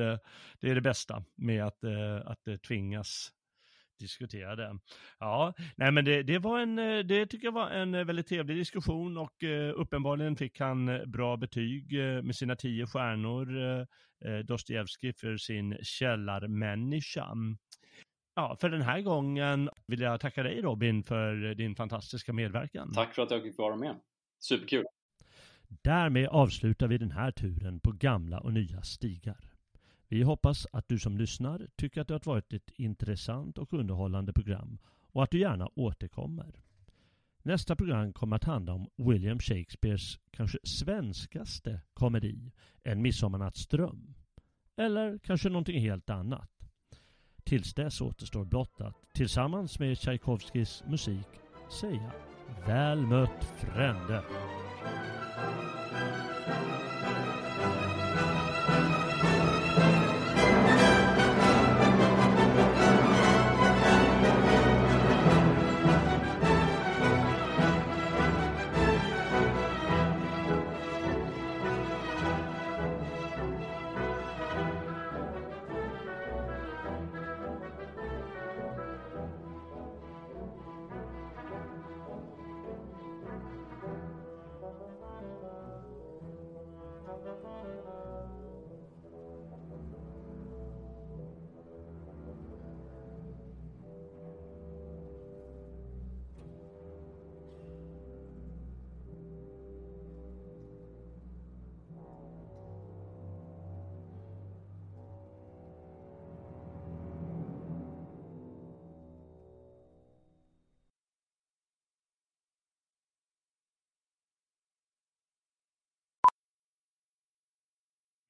Det är det bästa med att, eh, att tvingas diskutera det. Ja, nej men det, det var en, eh, det tycker jag var en eh, väldigt trevlig diskussion och uh, uppenbarligen fick han bra betyg med sina tio stjärnor, Dostojevskij för sin källarmänniska. Ja, för den här gången vill jag tacka dig Robin för din fantastiska medverkan. Tack för att jag fick vara med. Superkul. Därmed avslutar vi den här turen på gamla och nya stigar. Vi hoppas att du som lyssnar tycker att det har varit ett intressant och underhållande program och att du gärna återkommer. Nästa program kommer att handla om William Shakespeares kanske svenskaste komedi, En midsommarnattsdröm. Eller kanske någonting helt annat. Tills dess återstår blott att tillsammans med Tchaikovskis musik säga Väl mött frände!